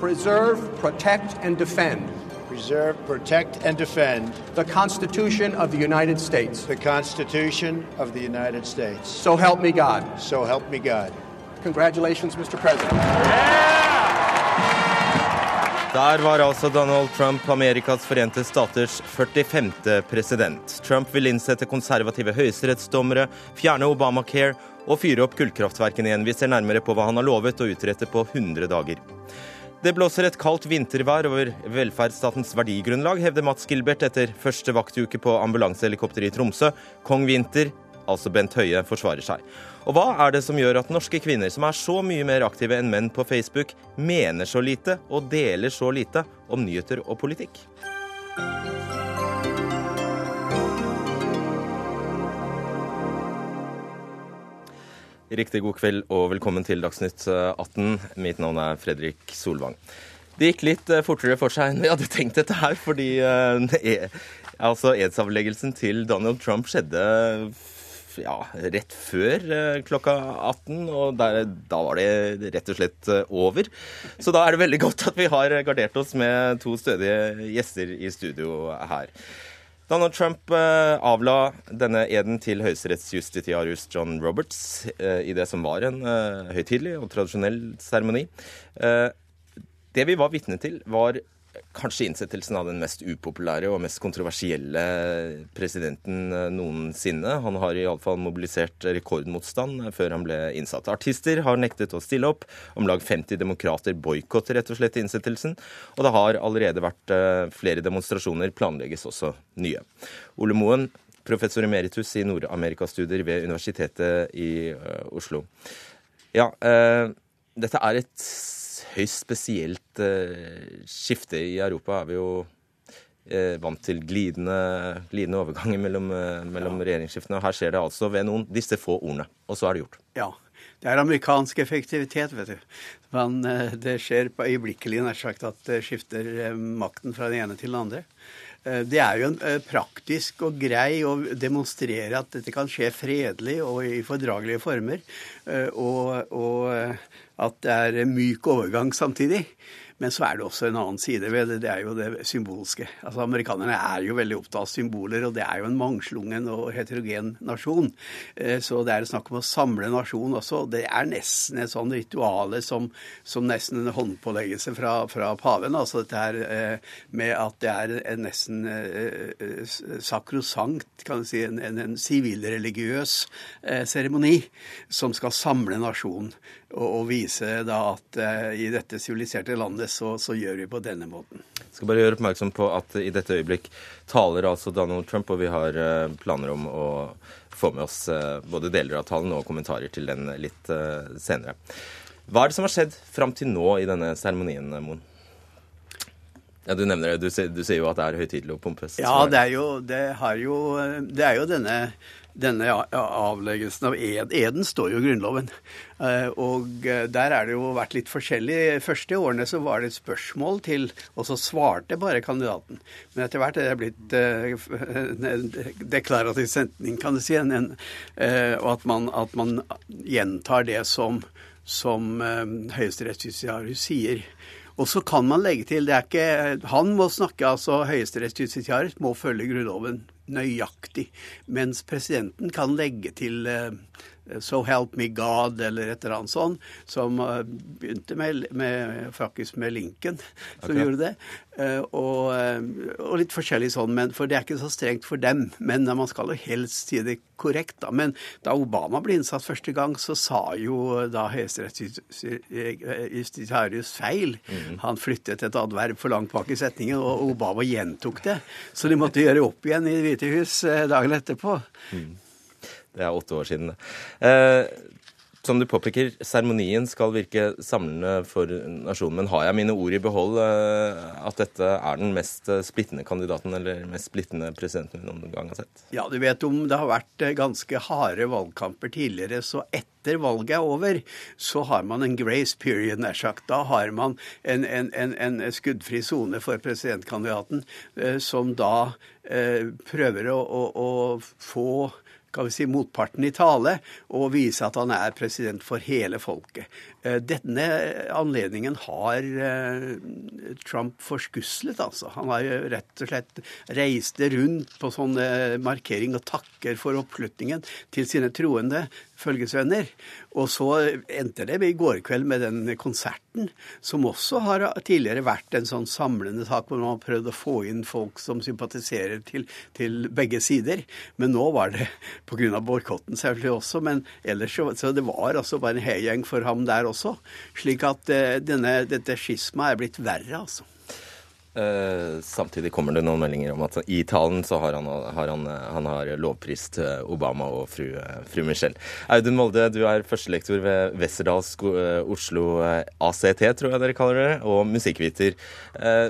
preserve, protect, and defend preserve, protect, and defend the Constitution of the United States. the Constitution of the United States. So help me God. So help me God. Congratulations, Mr. President. Der var altså Donald Trump Amerikas forente staters 45. president. Trump vil innsette konservative høyesterettsdommere, fjerne Obamacare og fyre opp kullkraftverkene igjen. Vi ser nærmere på hva han har lovet å utrette på 100 dager. Det blåser et kaldt vintervær over velferdsstatens verdigrunnlag, hevder Mats Gilbert etter første vaktuke på ambulansehelikopteret i Tromsø. Kong Vinter, altså Bent Høie, forsvarer seg. Og hva er det som gjør at norske kvinner, som er så mye mer aktive enn menn på Facebook, mener så lite og deler så lite om nyheter og politikk? Riktig god kveld og velkommen til Dagsnytt 18. Mitt navn er Fredrik Solvang. Det gikk litt eh, fortere for seg enn vi hadde tenkt dette her, fordi eh, altså edsavleggelsen til Donald Trump skjedde ja, rett før eh, klokka 18, og der, da var det rett og slett over. Så da er det veldig godt at vi har gardert oss med to stødige gjester i studio her. Donald Trump avla denne eden til høyesterettsjustitiarius John Roberts i det som var en høytidelig og tradisjonell seremoni. Det vi var vitne til, var kanskje innsettelsen av den mest upopulære og mest kontroversielle presidenten noensinne. Han har iallfall mobilisert rekordmotstand før han ble innsatt. Artister har nektet å stille opp. Om lag 50 demokrater boikotter rett og slett innsettelsen. Og det har allerede vært flere demonstrasjoner, planlegges også nye. Ole Moen, professor emeritus i Nord-Amerikastudier ved Universitetet i Oslo. Ja, eh, dette er et høyst spesielt eh, skifte i Europa. er vi jo eh, vant til glidende, glidende overganger mellom, eh, mellom ja. regjeringsskiftene. Og her skjer det altså ved noen disse få ordene. Og så er det gjort. Ja. Det er amerikansk effektivitet, vet du. Men det skjer på øyeblikkelig nær sagt at det skifter makten fra den ene til den andre. Det er jo en praktisk og grei å demonstrere at dette kan skje fredelig og i fordragelige former. Og, og at det er myk overgang samtidig. Men så er det også en annen side ved det. Det er jo det symbolske. Altså Amerikanerne er jo veldig opptatt av symboler, og det er jo en mangslungen og heterogen nasjon. Eh, så det er snakk om å samle nasjon også. Det er nesten et sånn rituale som, som nesten en håndpåleggelse fra, fra paven. Altså dette her eh, med at det er en nesten eh, sakrosankt, kan du si, en sivilreligiøs seremoni som skal samle nasjonen og, og vise da at uh, i dette siviliserte landet så, så, gjør vi på denne måten. Jeg skal bare gjøre oppmerksom på at i dette øyeblikk taler altså Donald Trump, og vi har uh, planer om å få med oss uh, både deler av talen og kommentarer til den litt senere. Hva er det som har skjedd fram til nå i denne seremonien, Moen? Ja, Du nevner det. Du sier, jo at det er høytidelig og pompøst. Ja, det er jo, det jo, det er jo denne denne avleggelsen av ed. Eden står jo i Grunnloven. Eh, og eh, der er det jo vært litt forskjellig. Første årene så var det et spørsmål til, og så svarte bare kandidaten. Men etter hvert er det blitt uh, en deklarativ sentning, kan du si. Og at man, at man, gjentar det som, som høyesterettsjustitiarius sier. Og så kan man legge til det er ikke, Han må snakke, altså høyesterettsjustitiarius må følge Grunnloven nøyaktig. Mens presidenten kan legge til eh, So Help Me God eller et eller annet sånt, som eh, begynte med, med, faktisk med Lincoln, som okay. gjorde det. Eh, og, og, litt forskjellig sånn, men, for det er ikke så strengt for dem. Men man skal jo helst si det korrekt, da. Men da Obama ble innsatt første gang, så sa jo da høyesterettsjustitiarius feil. Mm. Han flyttet et adverb for langt bak i setningen, og Obama gjentok det. Så de måtte gjøre opp igjen i Det hvite hus dagen etterpå. Mm. Det er åtte år siden. Eh, som du påpeker, seremonien skal virke samlende for nasjonen. Men har jeg mine ord i behold eh, at dette er den mest eh, splittende kandidaten eller mest splittende presidenten vi noen gang har sett? Ja, du vet om det har vært eh, ganske harde valgkamper tidligere, så etter valget er over, så har man en grace period, nær sagt. Da har man en, en, en, en skuddfri sone for presidentkandidaten, som da eh, prøver å, å, å få skal vi si, motparten i tale og vise at han er president for hele folket. Eh, denne anledningen har eh, Trump forskuslet, altså. Han har jo rett og slett reist rundt på sånne markering og takker for oppslutningen til sine troende følgesvenner. Og så endte det i går kveld med den konserten, som også har tidligere vært en sånn samlende sak hvor man har prøvd å få inn folk som sympatiserer til, til begge sider. Men nå var det pga. boikotten selvfølgelig også, men ellers så, så det var altså bare en heigjeng for ham der også. Slik at uh, denne, dette skismaet er blitt verre, altså. Uh, samtidig kommer det noen meldinger om at i talen så har han, har han, han har lovprist eh, Obama og fru, eh, fru, Michelle. Audun Molde, du er førstelektor ved Westerdals Oslo ACT, tror jeg dere kaller det, og musikkviter.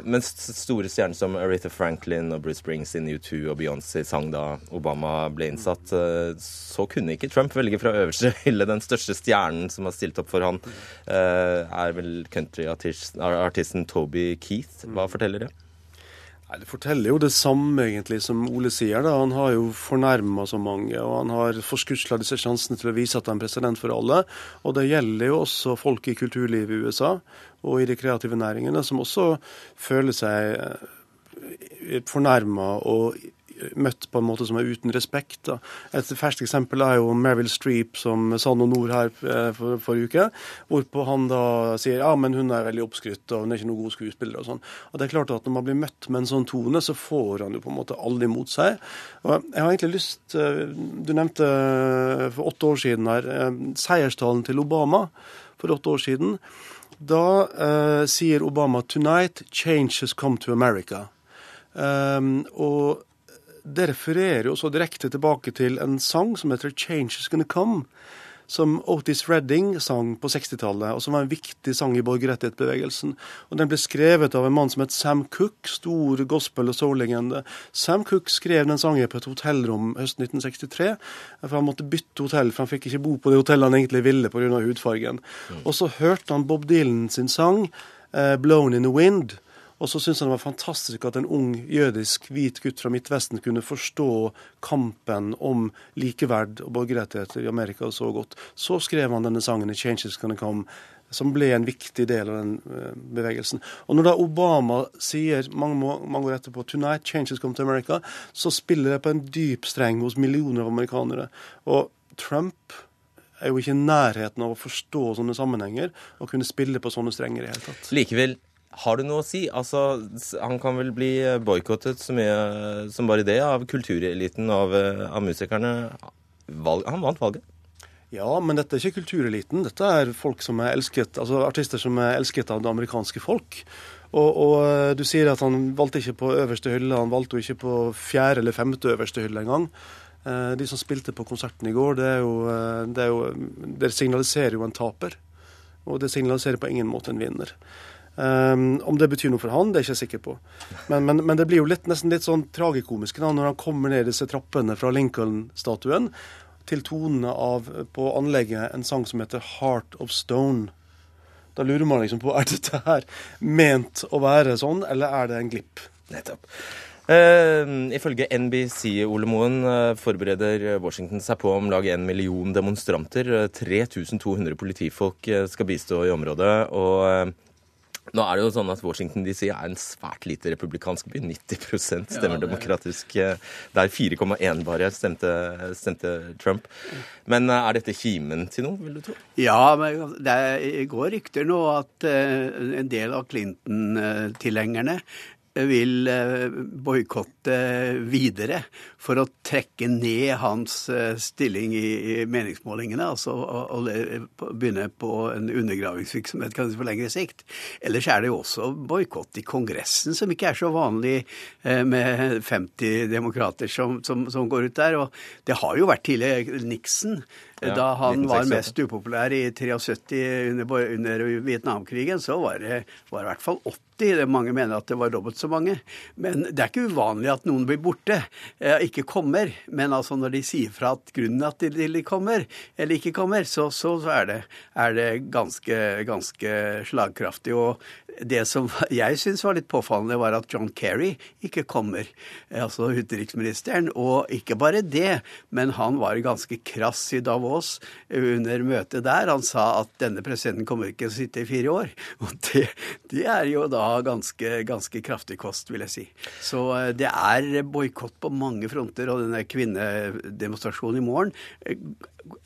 Mens store stjerner som Aretha Franklin og Bruce Springsteen, U2 og Beyoncé sang da Obama ble innsatt, så kunne ikke Trump velge fra øverste hylle. Den største stjernen som har stilt opp for han, er vel countryartisten Toby Keith. Hva forteller forteller det? Nei, Det forteller jo det samme egentlig som Ole sier. da. Han har jo fornærma så mange, og han har forskusla disse sjansene til å vise at han er president for alle. Og det gjelder jo også folk i kulturlivet i USA og i de kreative næringene, som også føler seg eh, fornærma og møtt på en måte som er uten respekt. Da. Et ferskt eksempel er jo Meryl Streep som sa noe ord her eh, for, forrige uke, hvorpå han da sier ja, men hun er veldig oppskrytt og hun er ikke noen god skuespiller og sånn. Og det er klart at Når man blir møtt med en sånn tone, så får han jo på en måte alle imot seg. Og jeg har egentlig lyst eh, Du nevnte eh, for åtte år siden her seierstalen til Obama for åtte år siden. Da uh, sier Obama 'Tonight change has come to America'. Um, og det refererer jo så direkte tilbake til en sang som heter 'Change Is Gonna Come', som Otis Redding sang på 60-tallet, og som var en viktig sang i borgerrettighetsbevegelsen. Og Den ble skrevet av en mann som het Sam Cook, stor gospel- og soul-legende. Sam Cook skrev den sangen på et hotellrom høsten 1963, for han måtte bytte hotell, for han fikk ikke bo på det hotellet han egentlig ville pga. hudfargen. Mm. Og så hørte han Bob Dylan sin sang, uh, 'Blown in the Wind'. Og så syntes han det var fantastisk at en ung jødisk hvit gutt fra Midtvesten kunne forstå kampen om likeverd og borgerrettigheter i Amerika så godt. Så skrev han denne sangen i 'Changes Gonna Come', som ble en viktig del av den eh, bevegelsen. Og når da Obama sier mange, mange år etterpå 'Tonight changes come to America', så spiller det på en dyp streng hos millioner av amerikanere. Og Trump er jo ikke i nærheten av å forstå sånne sammenhenger og kunne spille på sånne strenger i det hele tatt. Likevel har du noe å si? Altså, Han kan vel bli boikottet så mye som bare det av kultureliten, av, av musikerne. Valg, han vant valget. Ja, men dette er ikke kultureliten. Dette er folk som er elsket, altså artister som er elsket av det amerikanske folk. Og, og du sier at han valgte ikke på øverste hylle, han valgte jo ikke på fjerde eller femte øverste hylle engang. Eh, de som spilte på konserten i går, det, jo, eh, det, jo, det signaliserer jo en taper. Og det signaliserer på ingen måte en vinner. Um, om det betyr noe for han, det er jeg ikke sikker på. Men, men, men det blir jo litt, nesten litt sånn tragikomisk da, når han kommer ned disse trappene fra Lincoln-statuen til tonene av på anlegget en sang som heter 'Heart of Stone'. Da lurer man liksom på er dette her ment å være sånn, eller er det en glipp? Nettopp. Uh, ifølge NBC Ole Moen uh, forbereder Washington seg på om lag en million demonstranter. 3200 politifolk uh, skal bistå i området. og nå er det jo sånn at Washington DC er en svært lite republikansk by. 90% stemmer ja, demokratisk. Der 4,1 bare stemte, stemte, Trump. Men eh, er dette kimen til noe, vil du tro? Ja, men det går rykter nå at eh, en del av Clinton-tilhengerne vil eh, boikotte videre for å trekke ned hans eh, stilling i meningsmålingene, altså å begynne på en undergravingsvirksomhet kanskje på lengre sikt. Ellers er det jo også boikott i Kongressen, som ikke er så vanlig eh, med 50 demokrater som, som, som går ut der. Og det har jo vært tidligere Nixon da han var mest upopulær i 73 under, under Vietnamkrigen, så var det, var i hvert fall 80. Det mange mener at det var dobbelt så mange. Men det er ikke uvanlig at noen blir borte, eh, ikke kommer. Men altså når de sier fra at grunnen at de, kommer, eller ikke kommer, så, så, så er, det, er det ganske, ganske slagkraftig. Og det som jeg syns var litt påfallende, var at John Kerry ikke kommer. eh, Altså utenriksministeren. Og ikke bare det, men han var ganske krass i Davos under møtet der. Han sa at denne presidenten kommer ikke til å sitte i fire år. Og det, det er jo da ganske, ganske kraftig kost, vil jeg si. Så eh, det er boikott på mange fronter, og denne kvinnedemonstrasjonen i morgen eh,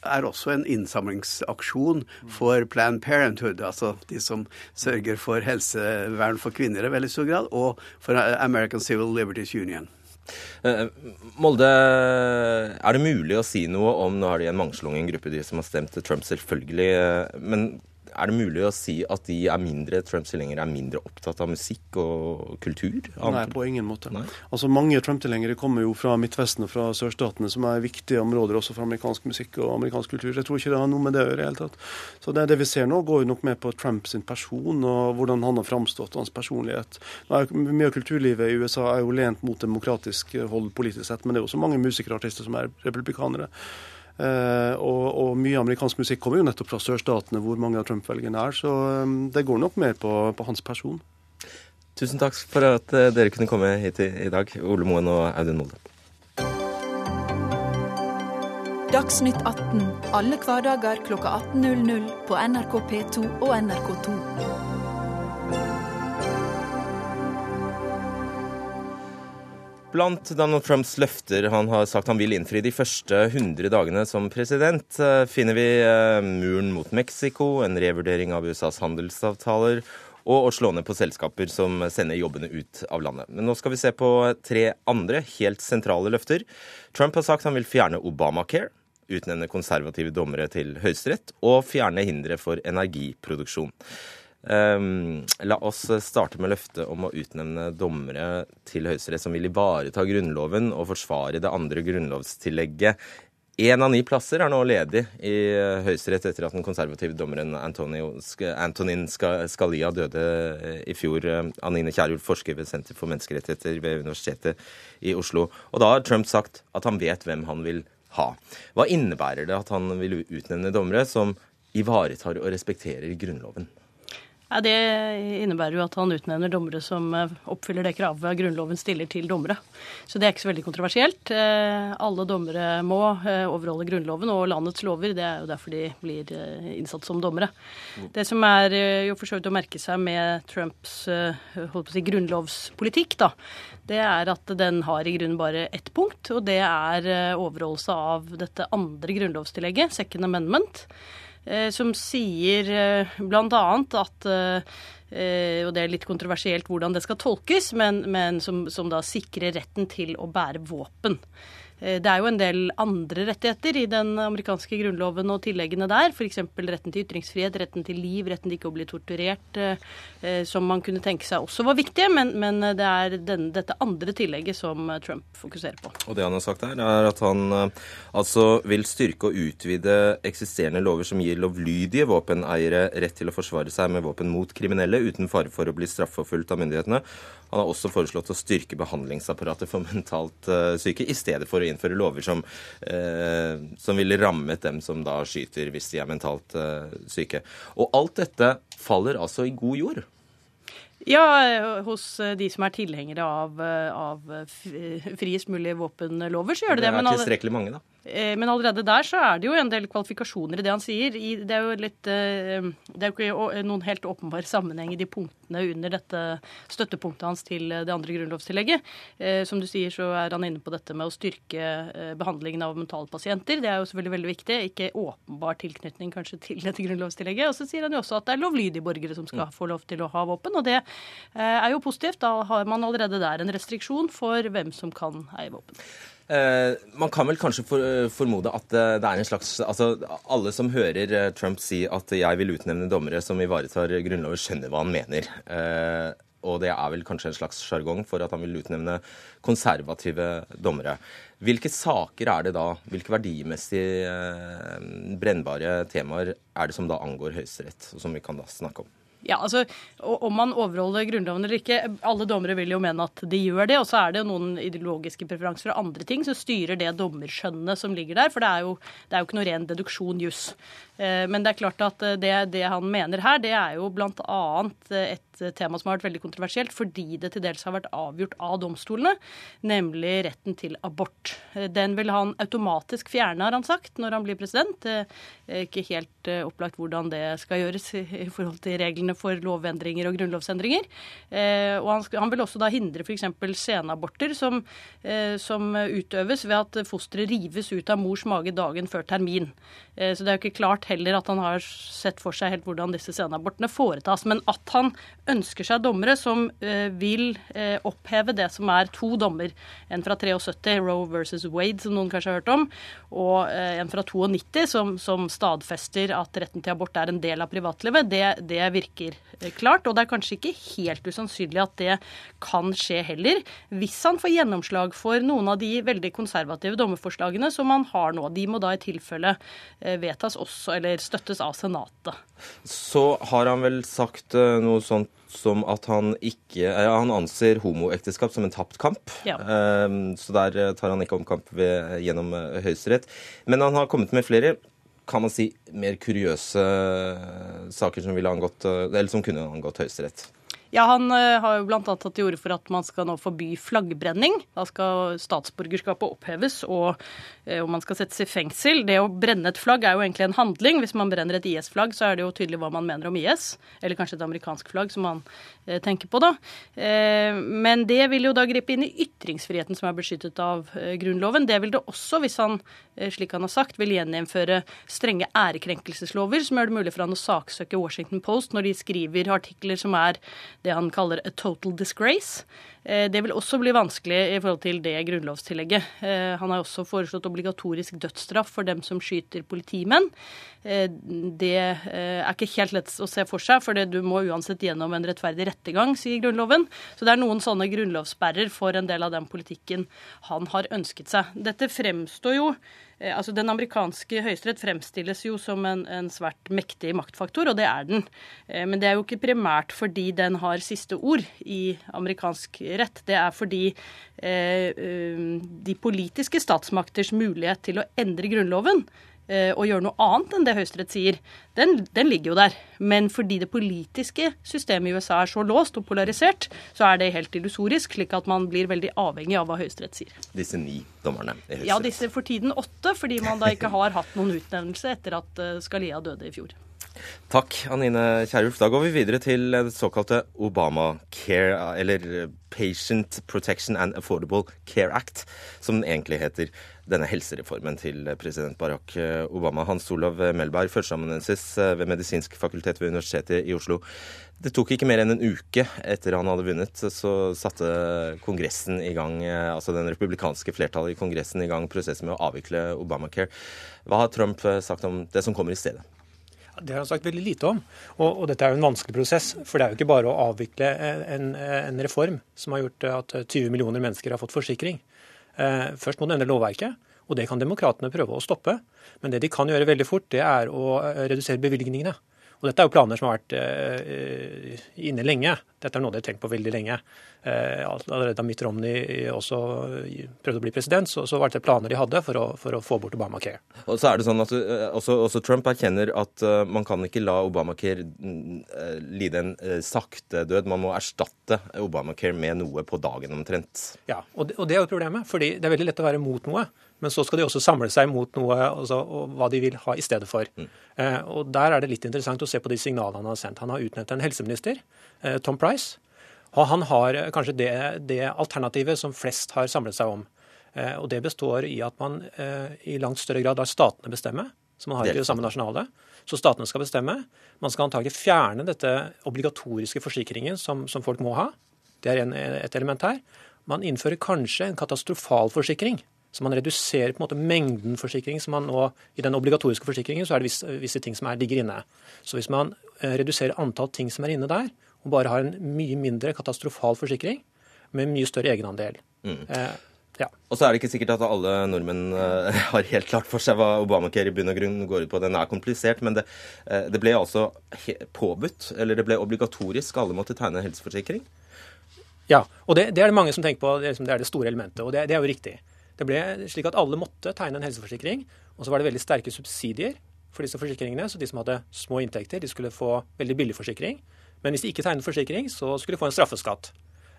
er også en innsamlingsaksjon for Planned Parenthood, altså de som sørger for helsevern for kvinner i veldig stor grad, og for American Civil Liberties Union. Eh, Molde, er det mulig å si noe om Nå har de en mangslungen gruppe, de som har stemt Trump, selvfølgelig. eh, Men er det mulig å si at de er mindre Trump-tilhengere er mindre opptatt av musikk og kultur? Nei, på ingen måte. Nei. Altså Mange Trump-tilhengere kommer jo fra Midtvesten og fra sørstatene, som er viktige områder også for amerikansk musikk og amerikansk kultur. Jeg tror ikke det har noe med det å gjøre i det hele tatt. Så det, det vi ser nå, går jo nok med på Trump sin person og hvordan han har framstått, hans personlighet. Er Mye av kulturlivet i USA er jo lent mot demokratisk hold politisk sett, men det er også mange musikere og artister som er republikanere. Eh, og, og mye amerikansk musikk kommer jo nettopp fra sørstatene, hvor mange av Trump-velgerne er. Så eh, det går nok mer på, på hans person. Tusen takk for at eh, dere kunne komme hit i, i dag, Ole Moen og Audun Molde. Dagsnytt 18 alle hverdager klokka 18.00 på NRK P2 og NRK2. Blant Donald Trumps løfter han har sagt han vil innfri de første 100 dagene som president, eh, finner vi eh, muren mot Mexico, en revurdering av USAs handelsavtaler og å slå ned på selskaper som sender jobbene ut av landet. Men nå skal vi se på tre andre helt sentrale løfter. Trump har sagt han vil fjerne Obamacare, utnevne konservative dommere til Høyesterett og fjerne hindre for energiproduksjon. Um, la oss starte med løftet om å utnevne dommere til Høyesterett som vil ivareta Grunnloven og forsvare det andre grunnlovstillegget. Én av ni plasser er nå ledig i Høyesterett etter at den konservative dommeren Antonin Scalia døde eh, i fjor. Anine Kierulf forsker ved Senter for menneskerettigheter ved Universitetet i Oslo. Og da har Trump sagt at han vet hvem han vil ha. Hva innebærer det at han vil utnevne dommere som ivaretar og respekterer Grunnloven? Ja, det innebærer jo at han utnevner dommere som eh, oppfyller det kravet Grunnloven stiller til dommere. Så det er ikke så veldig kontroversielt. Eh, Alle dommere må eh, overholde Grunnloven og landets lover. Det er jo derfor de blir innsatt som dommere. Det som er jo for så vidt å merke seg med Trumps si, grunnlovspolitikk, da, det er at den har i grunnen bare ett punkt, og det er overholdelse av dette andre grunnlovstillegget, second amendment som sier bl.a. at og det er litt kontroversielt hvordan det skal tolkes, men, men som, som, da sikrer retten til å bære våpen. Det er jo en del andre rettigheter i den amerikanske grunnloven og tilleggene der, f.eks. retten til ytringsfrihet, retten til liv, retten til ikke å bli torturert, som man kunne tenke seg også var viktige, men, men det er den, dette andre tillegget som Trump fokuserer på. Og det han har sagt her, er at han altså vil styrke og utvide eksisterende lover som gir lovlydige våpeneiere rett til å forsvare seg med våpen mot kriminelle uten fare for å bli straffeforfulgt av myndighetene. Han har også foreslått å styrke behandlingsapparatet for mentalt syke, i stedet for å innføre lover som, eh, som ville rammet dem som da skyter hvis de er mentalt eh, syke. Og alt dette faller altså i god jord. Ja, hos de som er tilhengere av, av friest mulig våpenlover, så gjør det det. Det er tilstrekkelig mange, da. Men allerede der så er det jo en del kvalifikasjoner i det han sier. Det er jo litt Det er jo ikke noen helt åpenbar sammenheng i de punktene under dette støttepunktet hans til det andre grunnlovstillegget. Som du sier, så er han inne på dette med å styrke behandlingen av mentalpasienter. Det er jo selvfølgelig veldig viktig. Ikke åpenbar tilknytning kanskje til dette grunnlovstillegget. Og så sier han jo også at det er lovlydige borgere som skal få lov til å ha våpen. Og det er jo positivt. Da har man allerede der en restriksjon for hvem som kan eie våpen. Eh, man kan vel kanskje for, formode at det er en slags Altså, alle som hører Trump si at 'jeg vil utnevne dommere som ivaretar grunnloven', skjønner hva han mener. Eh, og det er vel kanskje en slags sjargong for at han vil utnevne konservative dommere. Hvilke saker er det da, hvilke verdimessig brennbare temaer er det som da angår Høyesterett, og som vi kan da snakke om? Ja, altså, Om man overholder Grunnloven eller ikke Alle dommere vil jo mene at de gjør det. Og så er det jo noen ideologiske preferanser og andre ting som styrer det dommerskjønnet som ligger der. For det er jo, det er jo ikke noe ren deduksjon juss. Eh, men det er klart at eh, det, det han mener her, det er jo bl.a. et tema som har vært veldig kontroversielt fordi det til dels har vært avgjort av domstolene, nemlig retten til abort. Eh, den vil han automatisk fjerne, har han sagt, når han blir president. Ikke helt opplagt hvordan det skal gjøres i forhold til reglene for lovendringer og grunnlovsendringer. Og han, han vil også da hindre f.eks. senaborter som, som utøves ved at fosteret rives ut av mors mage dagen før termin. Så det er jo ikke klart heller at han har sett for seg helt hvordan disse senabortene foretas. Men at han ønsker seg dommere som eh, vil eh, oppheve det som er to dommer. En fra 73, Roe versus Wade, som noen kanskje har hørt om, og eh, en fra 92, som, som, stadfester at retten til abort er en del av privatlivet, det, det virker klart. Og det er kanskje ikke helt usannsynlig at det kan skje heller, hvis han får gjennomslag for noen av de veldig konservative dommerforslagene som han har nå. De må da i tilfelle vedtas også eller støttes av Senatet. Så har han vel sagt eh, noe sånt som at han ikke ja, Han anser homoekteskap som en tapt kamp. Ja. Um, så der eh, tar han ikke omkamp gjennom Høyesterett. Men han har kommet med flere kan man si, mer kuriøse saker som, ville angått, eller som kunne angått Høyesterett. Ja, Han uh, har jo bl.a. tatt til orde for at man skal nå forby flaggbrenning. Da skal statsborgerskapet oppheves, og og man skal settes i fengsel. Det å brenne et flagg er jo egentlig en handling. Hvis man brenner et IS-flagg, så er det jo tydelig hva man mener om IS. Eller kanskje et amerikansk flagg, som man eh, tenker på, da. men det vil jo da gripe inn i ytringsfriheten som er beskyttet av Grunnloven. Det vil det også, hvis han, slik han har sagt, vil gjeninnføre strenge ærekrenkelseslover, som gjør det mulig for han å saksøke Washington Post når de skriver artikler som er det han kaller a total disgrace. Eh, det vil også bli vanskelig i forhold til det grunnlovstillegget. Eh, han har også foreslått obligatorisk dødsstraff for dem som skyter politimenn. Eh, det er ikke helt lett å se for seg, for du må uansett gjennom en rettferdig rettergang, sier Grunnloven. Så det er noen sånne grunnlovssperrer for en del av den politikken han har ønsket seg. Dette fremstår jo altså Den amerikanske høyesterett fremstilles jo som en, en, svært mektig maktfaktor, og det er den. Men det er jo ikke primært fordi den har siste ord i amerikansk rett. Det er fordi eh, eh de politiske statsmakters mulighet til å endre Grunnloven Eh, å gjøre noe annet enn det Høyesterett sier, den, den, ligger jo der. Men fordi det politiske systemet i USA er så låst og polarisert, så er det helt illusorisk, slik at man blir veldig avhengig av hva Høyesterett sier. Disse ni dommerne i Høyesterett? Ja, disse for tiden åtte, fordi man da ikke har hatt noen utnevnelse etter at eh, Scalia døde i fjor. Takk, Anine Kierulf. Da går vi videre til det såkalte Obamacare, eller Patient Protection and Affordable Care Act, som den egentlig heter. Denne helsereformen til president Barack Obama. Hans Olav Melberg, førsteamanuensis ved Medisinsk fakultet ved Universitetet i Oslo. Det tok ikke mer enn en uke etter han hadde vunnet, så satte Kongressen i gang, altså den republikanske flertallet i Kongressen i gang prosessen med å avvikle Obamacare. Hva har Trump sagt om det som kommer i stedet? Det har han sagt veldig lite om. Og, og, dette er jo en vanskelig prosess. For det er jo ikke bare å avvikle en, en reform som har gjort at 20 millioner mennesker har fått forsikring. Eh, først må du endre lovverket, og det kan demokratene prøve å stoppe. Men det de kan gjøre veldig fort, det er å eh, redusere bevilgningene. Og dette er jo planer som har vært uh, inne lenge. Dette er noe de har tenkt på veldig lenge. Uh, allerede da Mitt Romney også prøvde å bli president, så, så var det planer de hadde for å, for å få bort Obamacare. Og så er det sånn at også, også, Trump erkjenner at man kan ikke la Obamacare lide en sakte død. Man må erstatte Obamacare med noe på dagen omtrent. Ja, og det, og det er jo problemet. fordi det er veldig lett å være mot noe. Men så skal de også samle seg mot noe, altså, hva de vil ha i stedet for. Mm. Eh, og Der er det litt interessant å se på de signalene han har sendt. Han har utnevnt en helseminister, eh, Tom Price. Og han har eh, kanskje det, det, alternativet som flest har samlet seg om. Eh, og Det består i at man eh, i langt større grad lar statene bestemme, som man har i det samme nasjonale. Så statene skal bestemme. Man skal antagelig fjerne dette obligatoriske forsikringen som, som folk må ha. Det er en, et element her. Man innfører kanskje en katastrofalforsikring så man reduserer på en måte mengden forsikring. som man nå, I den obligatoriske forsikringen så er det visse, visse ting som er, ligger inne. Så hvis man eh, reduserer antall ting som er inne der, og bare har en mye mindre katastrofal forsikring med mye større egenandel. Mm. Eh, ja. Og så er det ikke sikkert at alle nordmenn uh, har helt klart for seg hva Obamacare i bunn og grunn går ut på. Den er komplisert, men det, uh, det ble altså påbudt, eller det ble obligatorisk. Alle måtte tegne helseforsikring. Ja, og det, det, er det mange som tenker på. Det er, liksom, det, er det store elementet, og det, det, er jo riktig. Det ble slik at alle måtte tegne en helseforsikring, og så var det veldig sterke subsidier for disse forsikringene. Så de som hadde små inntekter, de skulle få veldig billig forsikring. Men hvis de ikke tegnet forsikring, så skulle de få en straffeskatt.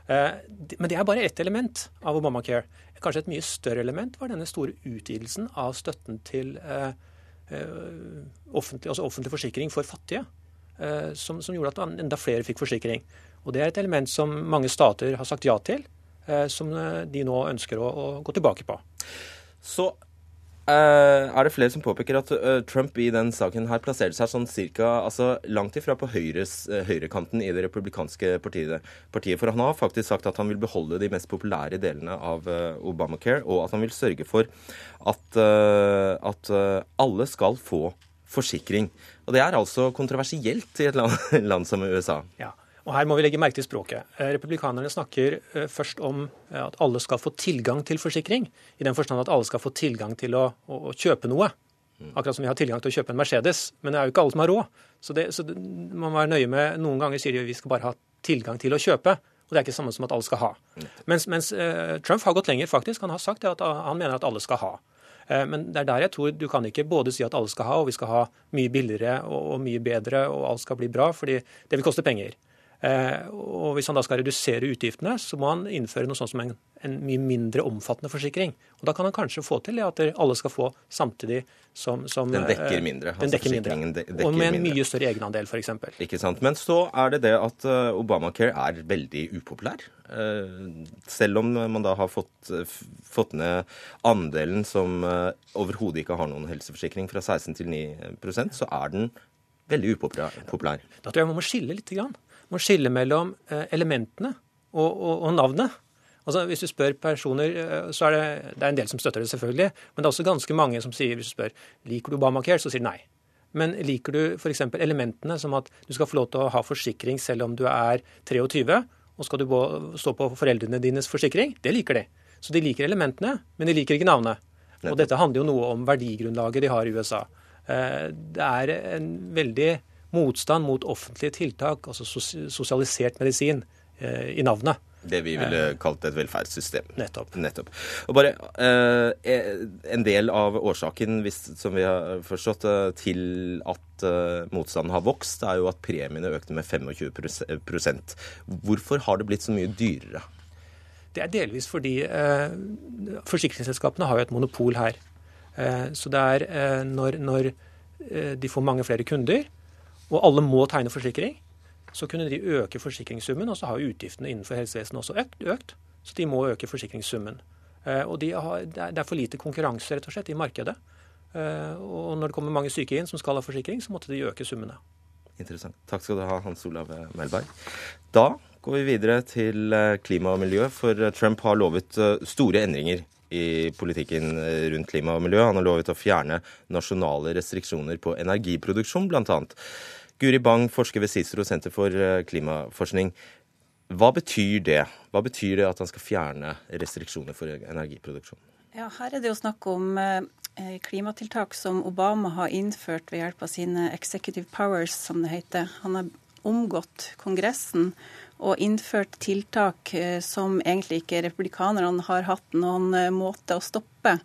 Eh, men det er bare ett element av Obamacare. Kanskje et mye større element var denne store utvidelsen av støtten til eh, eh, offentlig, altså offentlig forsikring for fattige. Som, som, gjorde at enda flere fikk forsikring. Og Det er et element som mange stater har sagt ja til, som de nå ønsker å, å gå tilbake på. Så Uh, er det flere som påpeker at Trump i den saken her plasserte seg sånn cirka, altså langt ifra på høyres, høyrekanten i det republikanske partiet, partiet, For han har faktisk sagt at han vil beholde de mest populære delene av Obamacare, og at han vil sørge for at, at alle skal få forsikring. Og Det er altså kontroversielt i et land, land som USA. Ja. Og Her må vi legge merke til språket. Eh, republikanerne snakker eh, først om eh, at alle skal få tilgang til forsikring. I den forstand at alle skal få tilgang til å, å, å kjøpe noe. Akkurat som vi har tilgang til å kjøpe en Mercedes. Men det er jo ikke alle som har råd. Så, det, så det, man må være nøye med Noen ganger sier de at vi skal bare ha tilgang til å kjøpe. Og det er ikke det samme som at alle skal ha. Mens, mens Trump har gått lenger, faktisk. Han har sagt at han mener at alle skal ha. Men det er der jeg tror du kan ikke både si at alle skal ha, og vi skal ha mye billigere og mye bedre, og alt skal bli bra, fordi det vil koste penger. Eh, og Hvis han da skal redusere utgiftene, så må han innføre noe sånt som en, en, mye mindre omfattende forsikring. Og Da kan han kanskje få til at alle skal få samtidig som, som Den dekker eh, mindre. Den dekker mindre. Dekker og med en mye større egenandel, f.eks. Ikke sant. Men så er det det at eh, Obamacare er veldig upopulær. Selv om man da har fått, fått ned andelen som overhodet ikke har noen helseforsikring fra 16 til 9% så er den veldig upopulær. Da tror jeg man må skille litt. Grann må skille mellom eh, elementene og, og, og navnet. Altså, hvis du spør personer, eh, så er det, det er en del som støtter det, selvfølgelig. Men det er også ganske mange som sier, hvis du spør liker du Obamacare, så sier de nei. Men liker du f.eks. elementene som at du skal få lov til å ha forsikring selv om du er 23, og skal du stå på foreldrene dines forsikring? Det liker de. Så de liker elementene, men de liker ikke navnet. Og dette handler jo noe om verdigrunnlaget de har i USA. Eh, det er en veldig motstand mot offentlige tiltak, altså sosialisert medisin, eh, i navnet. Det vi ville eh, kalt et velferdssystem. Nettopp. Nettopp. Og bare eh, En del av årsaken, hvis, som vi har forstått, eh, til at eh, motstanden har vokst, er jo at premiene økte med 25% Hvorfor har det blitt så mye dyrere? Det er delvis fordi eh, forsikringsselskapene har jo et monopol her. så det er når, når de får mange flere kunder, og alle må tegne forsikring, så kunne de øke forsikringssummen. Og så har utgiftene innenfor helsevesenet også økt, så de må øke forsikringssummen. Eh, og de har, det er for lite konkurranse rett og slett i markedet. Eh, og når det kommer mange syke inn som skal ha forsikring, så måtte de øke summene. Interessant. Takk skal du ha, Hans Olav Melberg. Da går vi videre til eh, klima og miljø, for Trump har lovet store endringer i politikken rundt klima og miljø. Han har lovet å fjerne nasjonale restriksjoner på energiproduksjon, bl.a. Guri Bang, forsker ved Cicero senter for eh, klimaforskning. Hva betyr det? Hva betyr det at han skal fjerne restriksjoner for energiproduksjon? Ja, Her er det jo snakk om eh, klimatiltak som Obama har innført ved hjelp av sine executive powers, som det heter. Han har omgått Kongressen og innført tiltak eh, som egentlig ikke republikanerne har hatt noen måte å stoppe.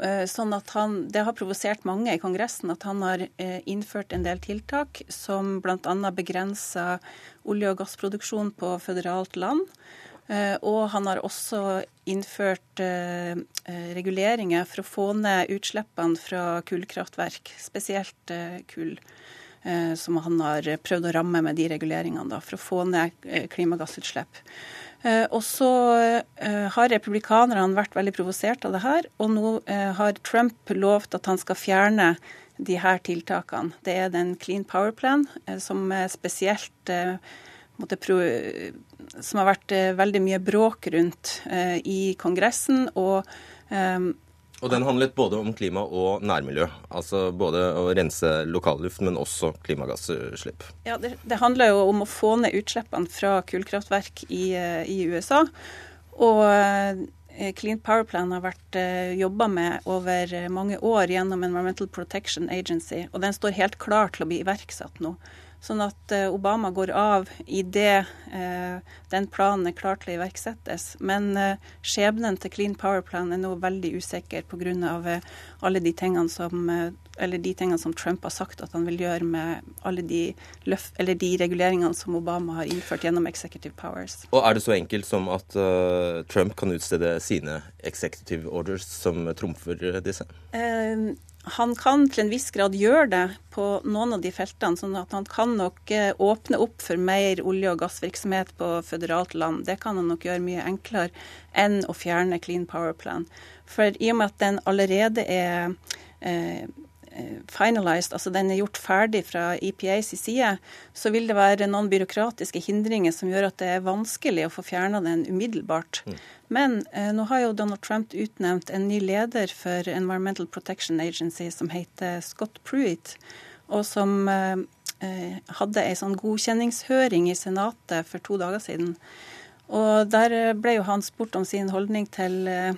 Eh, sånn at han, Det har provosert mange i Kongressen at han har eh, innført en del tiltak som bl.a. begrenser olje- og gassproduksjon på føderalt land. Eh, og han har også innført reguleringer for å få ned utslippene fra kullkraftverk, spesielt kull. Som han har prøvd å ramme med de reguleringene da, for å få ned klimagassutslipp. Eh, og så eh, har republikanerne vært veldig provosert av det her, og nå eh, har Trump lovt at han skal fjerne de her tiltakene. Det er den Clean Power Plan, som spesielt som har vært veldig mye bråk rundt i Kongressen. og Og den handlet både om klima og nærmiljø. Altså både å rense lokalluft, men også klimagassutslipp. Ja, det, det, handler jo om å få ned utslippene fra kullkraftverk i, eh, i USA. Og eh, Clean Power Plan har vært uh, jobba med over mange år gjennom Environmental Protection Agency, og den står helt klar til å bli iverksatt nå. Sånn at eh, Obama går av idet eh, den planen er klar til å iverksettes. Men eh, skjebnen til Clean Power Plan er nå veldig usikker pga. Eh, alle de tingene som eh, eller de tingene som Trump har sagt at han vil gjøre med alle de, løf, eller de reguleringene som Obama har innført gjennom executive powers. Og Er det så enkelt som at uh, Trump kan utstede sine executive orders som trumfer disse? Uh, han kan til en viss grad gjøre det på noen av de feltene. sånn at han kan nok eh, åpne opp for mer olje- og gassvirksomhet på føderalt land. Det kan han nok gjøre mye enklere enn å fjerne Clean Power Plan. For i og med at den allerede er eh, finalized, altså den er gjort ferdig fra EPAs side, så vil det være noen byråkratiske hindringer som gjør at det er vanskelig å få fjerna den umiddelbart. Mm. Men eh, nå har jo Donald Trump utnevnt en ny leder for Environmental Protection Agency som heter Scott Pruitt, og som eh, eh hadde ei sånn godkjenningshøring i Senatet for to dager siden. Og Der ble jo han spurt om sin holdning til eh,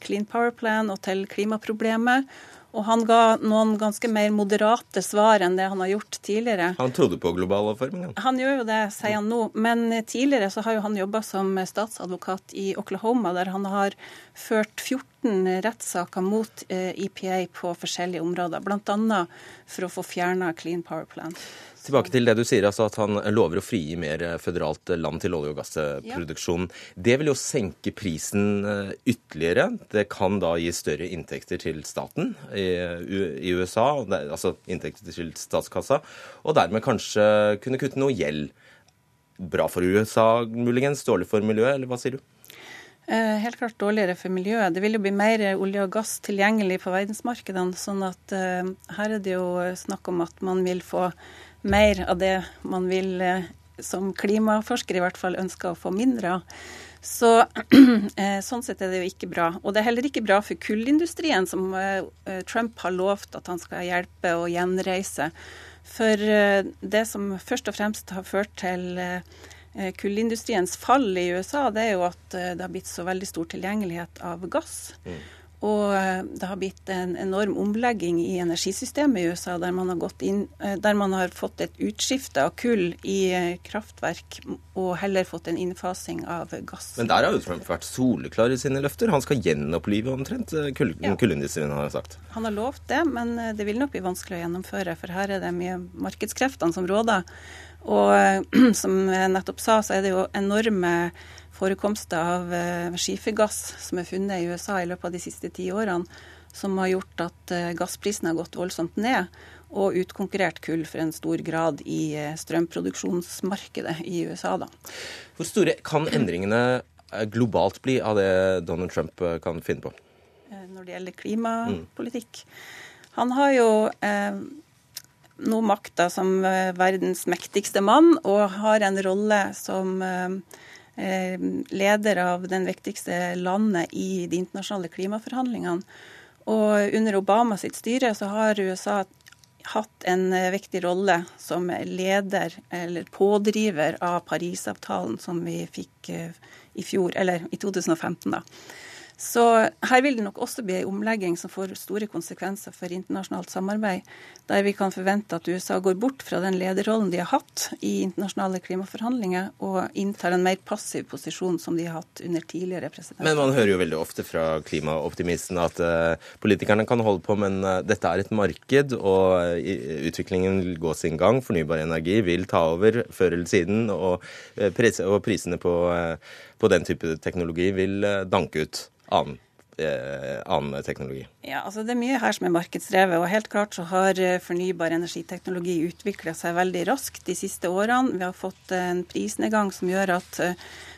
Clean Power Plan og til klimaproblemet. Og han ga noen ganske mer moderate svar enn det han har gjort tidligere. Han trodde på global oppvarming? Han gjør jo det, sier han nå. Men tidligere så har jo han jobba som statsadvokat i Oklahoma, der han har ført 14 rettssaker mot EPA eh, på forskjellige områder. Bl.a. for å få fjerna Clean Power Plan. Tilbake til det du sier, altså at han lover å frigi mer føderalt land til olje- og gassproduksjon. Ja. Det vil jo senke prisen eh, ytterligere. Det kan da gi større inntekter til staten i, USA, altså inntekter til statskassa, og dermed kanskje kunne kutte noe gjeld. Bra for USA muligens, dårlig for miljøet, eller hva sier du? Eh, helt klart dårligere for miljøet. Det vil jo bli mer olje og gass tilgjengelig på verdensmarkedene. sånn at her er det jo snakk om at man vil få mer av det man vil, eh, som klimaforsker i hvert fall, ønsker å få mindre av. Så eh, Sånn sett er det jo ikke bra. Og det er heller ikke bra for kullindustrien, som eh, Trump har lovt at han skal hjelpe å gjenreise. For det som først og fremst har ført til kullindustriens fall i USA, det er jo at det har blitt så veldig stor tilgjengelighet av gass. Mm. Og eh, det har blitt en enorm omlegging i energisystemet i USA, der man har, inn, eh, der man har fått et utskifte av kull i eh, kraftverk, og heller fått en innfasing av gass. Men der har jo Trump vært soleklar i sine løfter. Han skal gjenopplive omtrent kull, ja. kullindustrien, har han sagt. Han har lovt det, men det vil nok bli vanskelig å gjennomføre, for her er det mye markedskreftene som råder. Og som jeg nettopp sa, så er det jo enorme forekomster av eh, skifergass som er funnet i USA i løpet av de siste ti årene, som har gjort at eh, gassprisen har gått voldsomt ned, og utkonkurrert kull for en stor grad i eh, strømproduksjonsmarkedet i USA. Da. Hvor store kan endringene globalt bli av det Donald Trump kan finne på? Når det gjelder klimapolitikk. Han har jo eh, nå makta som verdens mektigste mann, og har en rolle som Eh, leder av den viktigste landet i de internasjonale klimaforhandlingene. Og under Obama sitt styre så har USA hatt en eh, viktig rolle som leder eller pådriver av Parisavtalen som vi fikk eh, i fjor, eller i 2015. da. Så her vil det nok også bli en omlegging som får store konsekvenser for internasjonalt samarbeid, der vi kan forvente at USA går bort fra den lederrollen de har hatt i internasjonale klimaforhandlinger, og inntar en mer passiv posisjon som de har hatt under tidligere presidenter. Men man hører jo veldig ofte fra klimaoptimisten at uh, politikerne kan holde på, men uh, dette er et marked, og uh, utviklingen vil gå sin gang. Fornybar energi vil ta over før eller siden, og, og prisene på, på den type teknologi vil danke ut annen, eh, annen teknologi? Ja, altså Det er mye her som er markedsdrevet. og Helt klart så har eh, fornybar energiteknologi utvikla seg veldig raskt de siste årene. Vi har fått en prisnedgang som gjør at eh,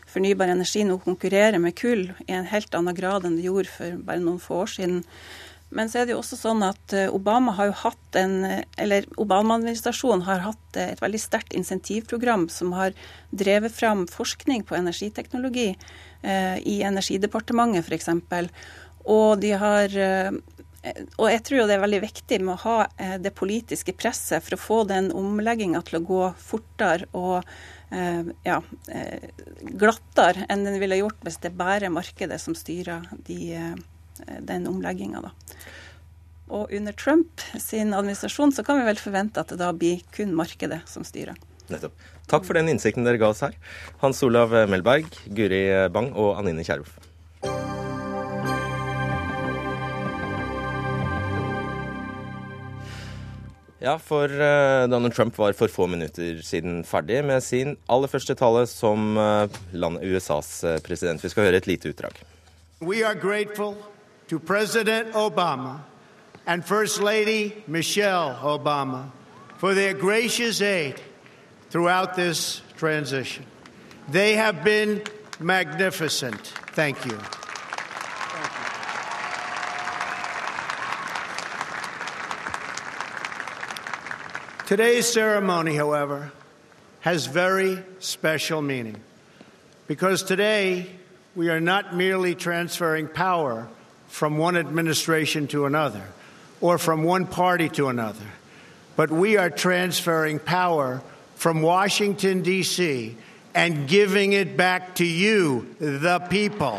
fornybar energi nå konkurrerer med kull i en helt annen grad enn det gjorde for bare noen få år siden. Men så er det jo også sånn at eh, Obama har jo hatt en, eller Obama-administrasjonen har hatt et veldig sterkt insentivprogram som har drevet fram forskning på energiteknologi. Eh, i Energidepartementet f.eks. Og de har og jeg tror jo det er veldig viktig med å ha det politiske presset for å få den omlegginga til å gå fortere og ja, glattere enn den ville gjort hvis det er bare markedet som styrer de, den omlegginga. Og under Trump sin administrasjon så kan vi vel forvente at det da blir kun markedet som styrer. Nettopp. Takk for den innsikten dere ga oss her. Hans Olav Melberg, Guri Bang og Anine Kierulf. Ja, for uh, Donald Trump var for få minutter siden ferdig med sin aller første tale som uh, land, USAs president. Vi skal høre et lite utdrag. We are grateful to President Obama and First Lady Michelle Obama for their gracious aid throughout this transition. They have been magnificent. Thank you. Today's ceremony, however, has very special meaning because today we are not merely transferring power from one administration to another or from one party to another, but we are transferring power from Washington, D.C., and giving it back to you, the people.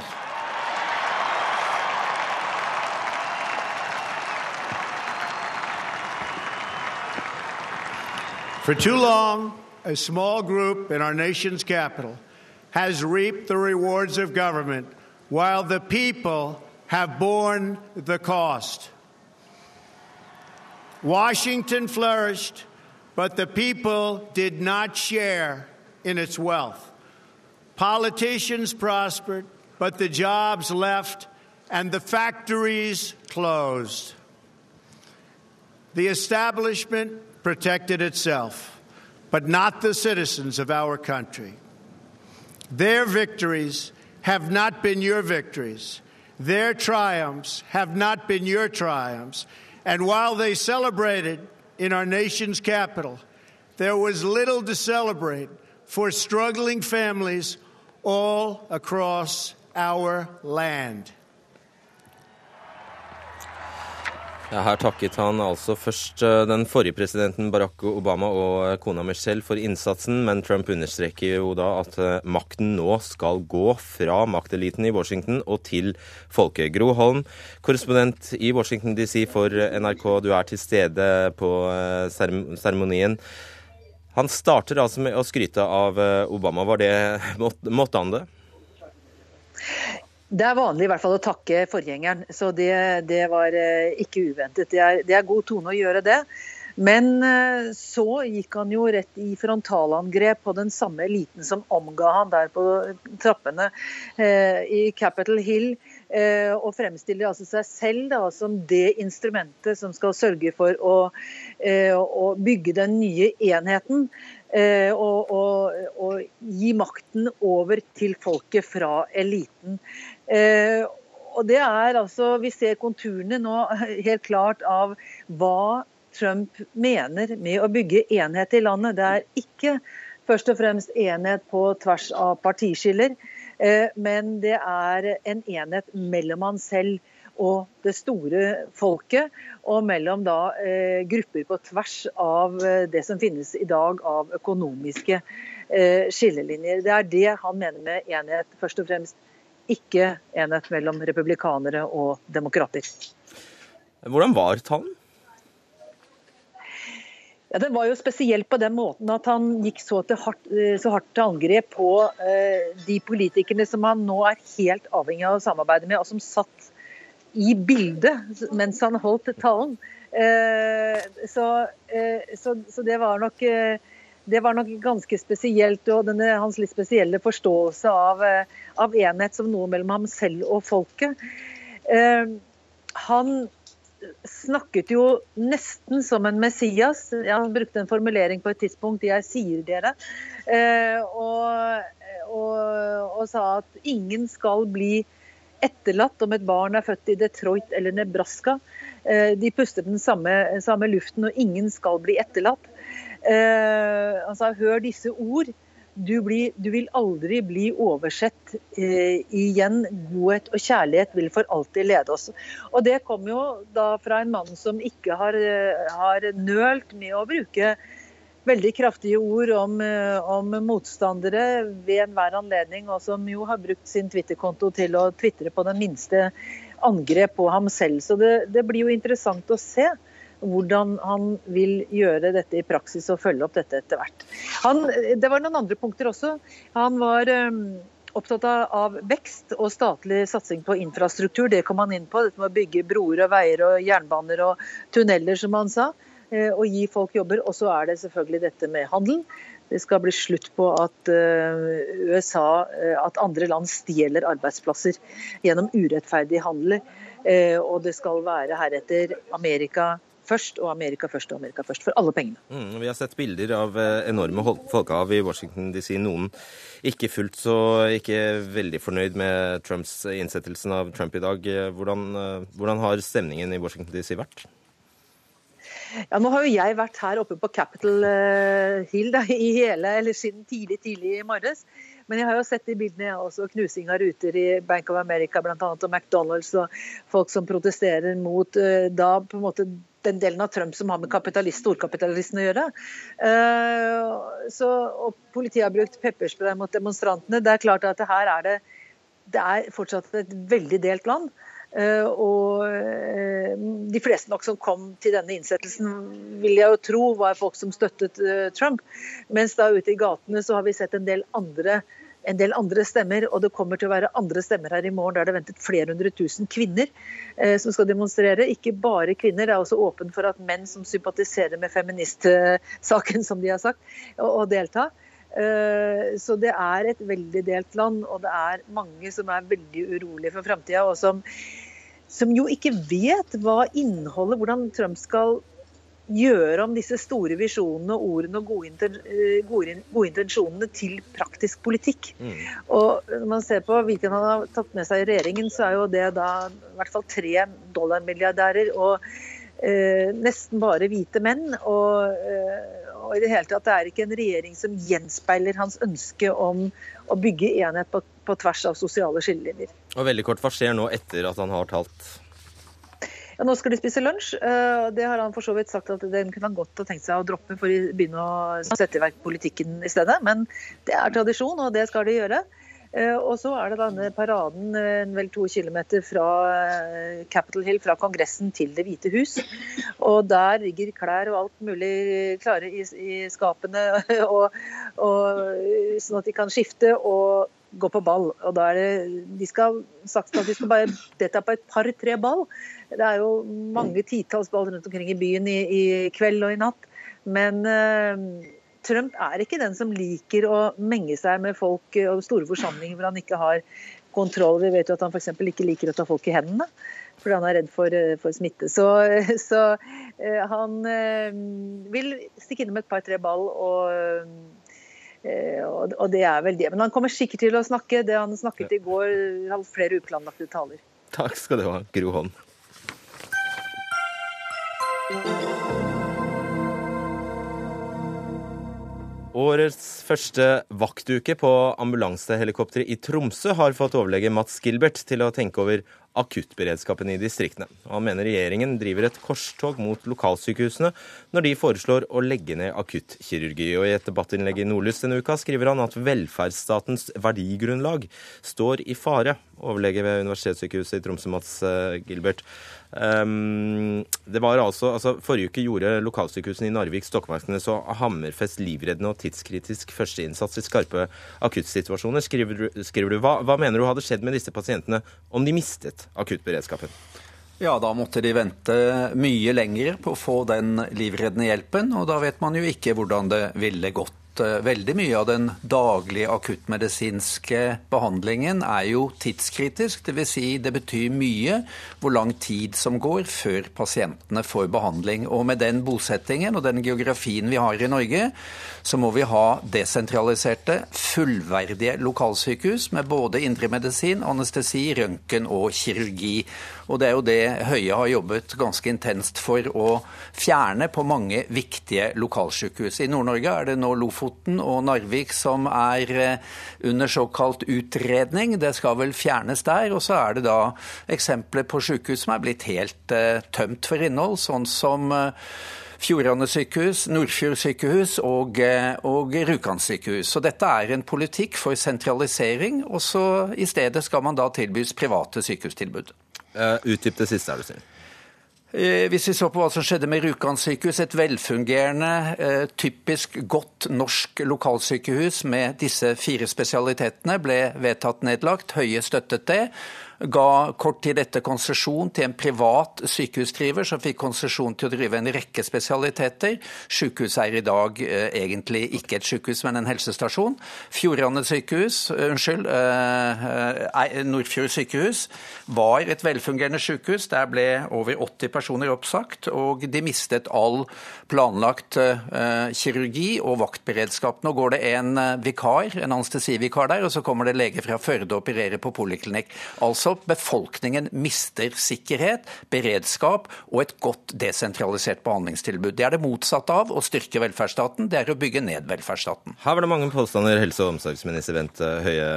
For too long, a small group in our nation's capital has reaped the rewards of government while the people have borne the cost. Washington flourished, but the people did not share in its wealth. Politicians prospered, but the jobs left and the factories closed. The establishment protected itself, but not the citizens of our country. Their victories have not been your victories. Their triumphs have not been your triumphs. And while they celebrated in our nation's capital, there was little to celebrate for struggling families all across our land. Ja, her takket han altså først eh, den forrige presidenten Barack Obama og eh, kona Michelle for innsatsen, men Trump understreker jo da at eh, makten nå skal gå fra makteliten i Washington og til folket. Gro Holm, korrespondent i Washington DC for NRK, du er til stede på seremonien. Han starter altså med å skryte av Obama. Var det, måtte han det? Det er vanlig i hvert fall å takke forgjengeren, så det, det var eh, ikke uventet. Det er, det er, god tone å gjøre det. Men eh, så gikk han jo rett i frontalangrep på den samme eliten som omga han der på trappene eh, i Capitol Hill. og fremstiller altså seg selv da, som det instrumentet som skal sørge for å, å bygge den nye enheten. Og, og, og, gi makten over til folket fra eliten. Eh, og det er altså, Vi ser konturene nå helt klart av hva Trump mener med å bygge enhet i landet. Det er ikke først og fremst enhet på tvers av partiskiller, eh, men det er en enhet mellom han selv og det store folket, og mellom da eh, grupper på tvers av det som finnes i dag av økonomiske skillelinjer. Det er det han mener med enhet, først og fremst ikke enhet mellom republikanere og demokrater. Hvordan var talen? Ja, Den var jo spesielt på den måten at han gikk så, hardt, eh, så hardt til angrep på eh, de politikerne som han nå er helt avhengig av å samarbeide med, og som satt i bildet mens han holdt talen. Eh, så, eh, så, så, det var nok eh, det var nok ganske spesielt. Og denne, hans litt spesielle forståelse av, eh, av, enhet som noe mellom ham selv og folket. Eh, han snakket jo nesten som en Messias. Han brukte en formulering på et tidspunkt 'jeg sier dere'. Eh, og, og, og sa at ingen skal bli etterlatt om et barn er født i Detroit eller Nebraska. Eh, de puster den samme, samme luften, og ingen skal bli etterlatt. Eh, han 'hør disse ord'. du, blir, du, vil aldri bli oversett eh, igjen. Godhet og kjærlighet vil for alltid lede oss. Og Det kom jo da fra en mann som ikke har, eh, har nølt med å bruke veldig kraftige ord om, eh, om, motstandere ved enhver anledning, og som jo har brukt sin Twitter-konto til å tvitre på den minste angrep på ham selv. Så det, det blir jo interessant å se hvordan han vil gjøre dette i praksis og følge opp dette etter hvert. Han, det var noen andre punkter også. Han var um, opptatt av vekst og statlig satsing på infrastruktur. Det kom han inn på. Dette med å bygge broer og veier og jernbaner og tunneler, som han sa. Eh, og gi folk jobber. Og så er det selvfølgelig dette med handel. Det skal bli slutt på at uh, USA, uh, at andre land stjeler arbeidsplasser gjennom urettferdig handel. Og det skal være heretter Amerika først, og Amerika først og Amerika først. For alle pengene. Mm, vi har sett bilder av eh, enorme folkehav i Washington DC. Noen ikke fullt så ikke veldig fornøyd med Trumps innsettelsen av Trump i dag. Hvordan, eh, hvordan har stemningen i Washington DC vært? Ja, Nå har jo jeg vært her oppe på Capitol eh, Hill da, i hele, eller siden tidlig tidlig i morges. Men jeg har jo sett de bildene, jeg også. Knusing av ruter i Bank of America bl.a. og McDonald's og folk som protesterer mot da på en måte den delen av Trump som har med kapitalist, storkapitalisten å gjøre. Uh, så, og Politiet har brukt pepperspray mot demonstrantene. Det er klart at her er det, det er fortsatt et veldig delt land. Uh, og uh, de fleste nok som kom til denne innsettelsen, vil jeg jo tro var folk som støttet Trump. Mens da ute i gatene så har vi sett en del andre en del andre stemmer, og det kommer til å være andre stemmer her i morgen. Der det er ventet flere hundre tusen kvinner eh, som skal demonstrere. Ikke bare kvinner, det er også åpent for at menn som sympatiserer med feministsaken, som de har sagt, å, delta. Eh, så det er et veldig delt land, og det er mange som er veldig urolige for framtida, og som, som jo ikke vet hva innholdet, hvordan Trump skal gjøre om disse store visjonene, ordene og gode, eh, gode intensjonene til praktisk politikk. Mm. Og Når man ser på hvilken han har tatt med seg i regjeringen, så er jo det da i hvert fall tre dollarmilliardærer og eh, nesten bare hvite menn. Og, eh, og, i det hele tatt det er ikke en regjering som gjenspeiler hans ønske om å bygge enhet på, på tvers av sosiale skillelinjer. Og veldig kort, Hva skjer nå etter at han har talt? Ja, nå skal de spise lunsj. Eh, det har han for så vidt sagt at den kunne han godt ha tenkt seg å droppe for å begynne å sette i verk politikken i stedet. Men det er tradisjon, og det skal de gjøre. Eh, og så er det denne paraden eh, vel to kilometer fra Capitol Hill, fra Kongressen til Det hvite hus. Og der ligger klær og alt mulig klare i, i skapene, og, og, sånn at de kan skifte. og gå på ball. og da er det, De skal sagt at de skal bare delta på et par-tre ball. Det er jo mange titalls ball rundt omkring i byen i, i kveld og i natt. Men uh, Trump er ikke den som liker å menge seg med folk og store forsamlinger hvor han ikke har kontroll. Vi vet jo at han f.eks. ikke liker å ta folk i hendene fordi han er redd for, eh, for smitte. Så, så uh, han uh, vil stikke innom et par-tre ball og og, det er vel det. Men han kommer sikkert til å snakke. Det han snakket i går, har flere uplanlagte taler. Takk skal du ha, Gro Holm. Årets første vaktuke på ambulansehelikopteret i Tromsø har fått overlege Mats Gilbert til å tenke over akuttberedskapen i distriktene. Han mener regjeringen driver et korstog mot lokalsykehusene når de foreslår å legge ned akuttkirurgi. Og I et debattinnlegg i Nordlys denne uka skriver han at velferdsstatens verdigrunnlag står i fare. Overlege ved Universitetssykehuset i Tromsø, Mats eh, Gilbert. Um, det var altså, altså, Forrige uke gjorde lokalsykehusene i Narvik, Stokmarknes og Hammerfest livreddende og tidskritisk førsteinnsats i skarpe akuttsituasjoner. Skriver du, skriver du. Hva, hva mener du hadde skjedd med disse pasientene om de mistet akuttberedskapen? Ja, da måtte de vente mye lenger på å få den livreddende hjelpen, og da vet man jo ikke hvordan det ville gått Eh, veldig mye av den daglige akuttmedisinske behandlingen er jo tidskritisk. Dvs. Si det betyr mye hvor lang tid som går før pasientene får behandling. Og med den bosettingen og den geografien vi har i Norge, så må vi ha desentraliserte, fullverdige lokalsykehus med både indremedisin, anestesi, røntgen og kirurgi. Og det er jo det Høie har jobbet ganske intenst for å fjerne på mange viktige lokalsykehus. I Nord-Norge er det nå Lofoten og Narvik som er under såkalt utredning. Det skal vel fjernes der. Og så er det da eksempler på sykehus som er blitt helt tømt for innhold, sånn som Fjordane sykehus, Nordfjord sykehus og, og Rjukan sykehus. Så dette er en politikk for sentralisering, og så i stedet skal man da tilbys private sykehustilbud. Uh, Utdyp det siste, er du snill. Eh, hvis vi så på hva som skjedde med Rjukan sykehus, et velfungerende, eh, typisk godt norsk lokalsykehus med disse fire spesialitetene, ble vedtatt nedlagt. Høie støttet det ga kort tid etter konsesjon til en privat sykehusdriver som fikk konsesjon til å drive en rekke spesialiteter. Sykehuset er i dag eh, egentlig ikke et sykehus, men en helsestasjon. Fjordane sykehus, uh, unnskyld, eh, eh Nordfjord sykehus var et velfungerende sykehus. Der ble over 80 personer oppsagt, og de mistet all planlagt eh, kirurgi og vaktberedskap. Nå går det en eh, vikar, en anestesivikar der, og så kommer det lege fra Førde og opererer på poliklinikk. Altså Altså befolkningen mister sikkerhet, beredskap og et godt desentralisert behandlingstilbud. Det er det motsatte av å styrke velferdsstaten, det er å bygge ned velferdsstaten. Her var det mange påstander, helse- og omsorgsminister Bent Høie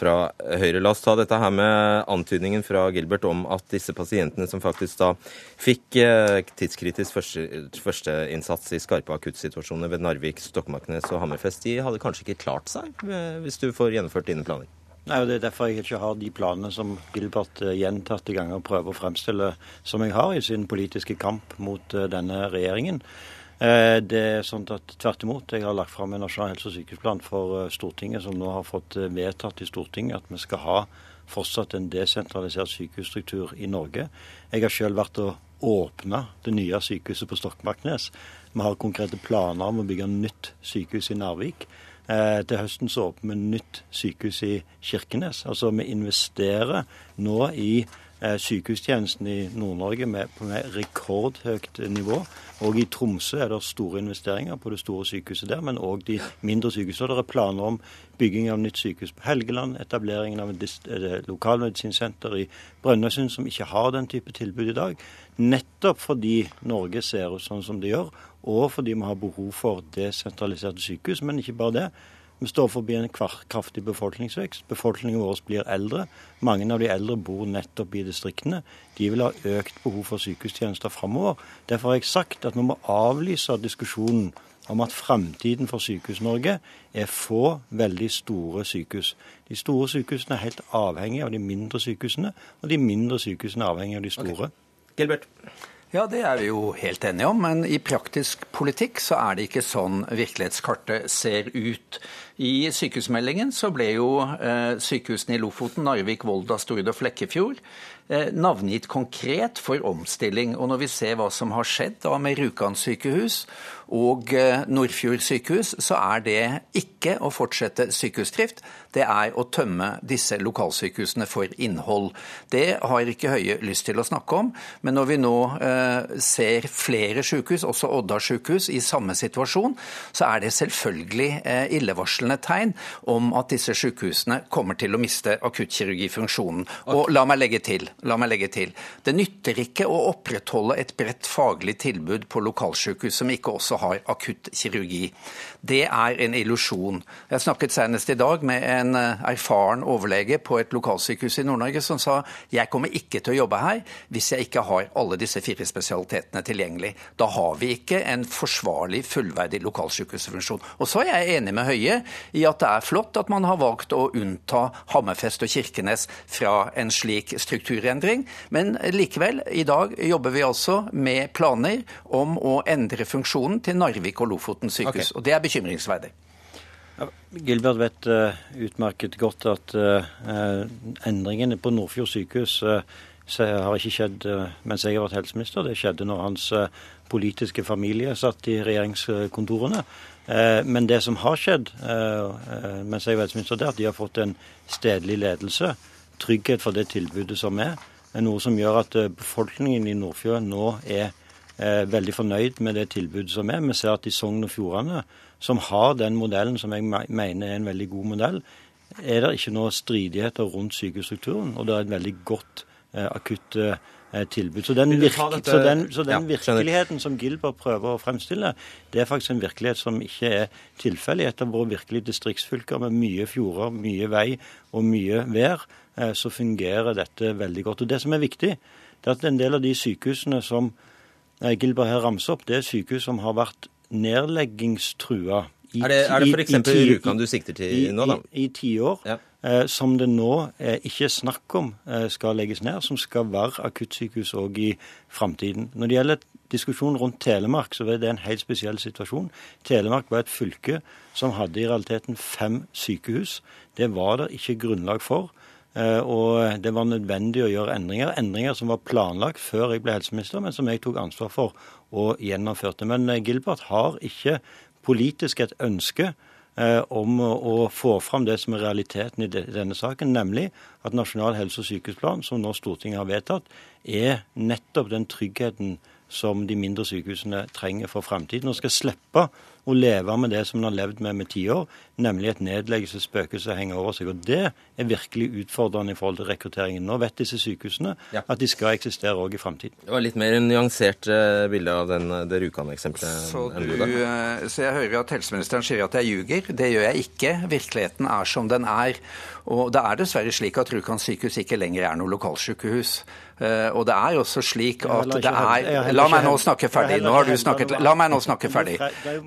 fra Høyre. La oss ta dette her med antydningen fra Gilbert om at disse pasientene som faktisk da fikk eh, tidskritisk førsteinnsats første i skarpe akuttsituasjoner ved Narvik, Stokmarknes og Hammerfest, de hadde kanskje ikke klart seg eh, hvis du får gjennomført dine planer? Nei, og Det er derfor jeg ikke har de planene som Gilbert eh, gjentatte ganger prøver å fremstille som jeg har i sin politiske kamp mot eh, denne regjeringen. Eh, det er sånn at Tvert imot, jeg har lagt fram en nasjonal helse- og sykehusplan for Stortinget, som nå har fått vedtatt i Stortinget at vi skal ha fortsatt en desentralisert sykehusstruktur i Norge. Jeg har selv vært og åpna det nye sykehuset på Stokmarknes. Vi har konkrete planer om å bygge nytt sykehus i Narvik. Eh, til høsten så åpner vi nytt sykehus i Kirkenes. Altså vi investerer nå i eh, sykehustjenesten i Nord-Norge med, med rekordhøyt nivå. Og i Tromsø er det store investeringer på det store sykehuset der, men òg de mindre sykehusene. Det er planer om bygging av nytt sykehus på Helgeland, etableringen av et lokalmedisinsenter i Brønnøysund som ikke har den type tilbud i dag. Nettopp fordi Norge ser ut sånn som det gjør, og fordi vi har behov for desentraliserte sykehus. Men ikke bare det. Vi står forbi en kraftig befolkningsvekst. Befolkningen vår blir eldre. Mange av de eldre bor nettopp i distriktene. De vil ha økt behov for sykehustjenester framover. Derfor har jeg sagt at vi må avlyse diskusjonen om at framtiden for Sykehus-Norge er få veldig store sykehus. De store sykehusene er helt avhengige av de mindre sykehusene, og de mindre sykehusene er avhengige av de store. Okay. Gilbert? Ja, det er vi jo helt enige om, men i praktisk politikk så er det ikke sånn virkelighetskartet ser ut. I sykehusmeldingen så ble jo eh, sykehusene i Lofoten, Narvik, Volda, Stord og Flekkefjord eh, navngitt konkret for omstilling. Og når vi ser hva som har skjedd da med Rjukan sykehus og eh, Nordfjord sykehus, så er det ikke å fortsette sykehusdrift, det er å tømme disse lokalsykehusene for innhold. Det har ikke Høie lyst til å snakke om, men når vi nå eh, ser flere sykehus, også Odda sykehus, i samme situasjon, så er det selvfølgelig eh, illevarslende tegn om at disse sykehusene kommer til å miste akuttkirurgifunksjonen. Og la meg legge til, la meg legge til, det nytter ikke å opprettholde et bredt faglig tilbud på lokalsykehus som ikke også har akuttkirurgi. Det er en illusjon. Jeg snakket senest i dag med en eh, erfaren overlege på et lokalsykehus i Nord-Norge som sa jeg kommer ikke til å jobbe her hvis jeg ikke har alle disse fire spesialitetene tilgjengelig. Da har vi ikke en forsvarlig, fullverdig lokalsykehusfunksjon. Og så er jeg enig med Høie i at det er flott at man har valgt å unnta Hammerfest og Kirkenes fra en slik strukturendring, men likevel, i dag jobber vi altså med planer om å endre funksjonen til Narvik og Lofoten sykehus. Okay. Og det er bekymringsverdig. Gilbert vet uh, utmerket godt at uh, endringene på Nordfjord sykehus uh, har ikke skjedd mens jeg har vært helseminister. Det skjedde når hans politiske familie satt i regjeringskontorene. Men det som har skjedd mens jeg var helseminister, er at de har fått en stedlig ledelse. Trygghet for det tilbudet som er. Noe som gjør at befolkningen i Nordfjord nå er veldig fornøyd med det tilbudet som er. Vi ser at i Sogn og Fjordane som har den modellen som jeg mener er en veldig god modell, er det ikke noe stridigheter rundt sykehusstrukturen. Og det er et veldig godt eh, akutt eh, tilbud. Så den, virk, så den, så den virkeligheten som Gilbert prøver å fremstille, det er faktisk en virkelighet som ikke er tilfellet i et av våre virkelig distriktsfylker med mye fjorder, mye vei og mye vær. Eh, så fungerer dette veldig godt. Og Det som er viktig, det er at en del av de sykehusene som eh, Gilbert her ramser opp, det er sykehus som har vært nedleggingstrua. I, er det, er det f.eks. Rjukan du sikter til i, nå, da? I tiår. Ja. Eh, som det nå eh, ikke er snakk om eh, skal legges ned, som skal være akuttsykehus òg i framtiden. Når det gjelder diskusjonen rundt Telemark, så er det en helt spesiell situasjon. Telemark var et fylke som hadde i realiteten fem sykehus. Det var det ikke grunnlag for. Og det var nødvendig å gjøre endringer. Endringer som var planlagt før jeg ble helseminister, men som jeg tok ansvar for og gjennomførte. Men Gilbert har ikke politisk et ønske om å få fram det som er realiteten i denne saken, nemlig at Nasjonal helse- og sykehusplan, som nå Stortinget har vedtatt, er nettopp den tryggheten som de mindre sykehusene trenger for fremtiden. Og skal slippe å leve med det som en har levd med med tiår, nemlig et nedleggelsesspøkelse henger over seg. Og Det er virkelig utfordrende i forhold til rekrutteringen. Nå vet disse sykehusene ja. at de skal eksistere òg i fremtiden. Det var litt mer nyansert uh, bilde av den, det Rjukan-eksempelet. Så, uh, så jeg hører at helseministeren sier at jeg ljuger. Det gjør jeg ikke. Virkeligheten er som den er. Og det er dessverre slik at Rjukan sykehus ikke lenger er noe lokalsykehus. Uh, og det er jo også slik at det er La meg nå snakke ferdig. Nå har du snakket La meg nå snakke ferdig.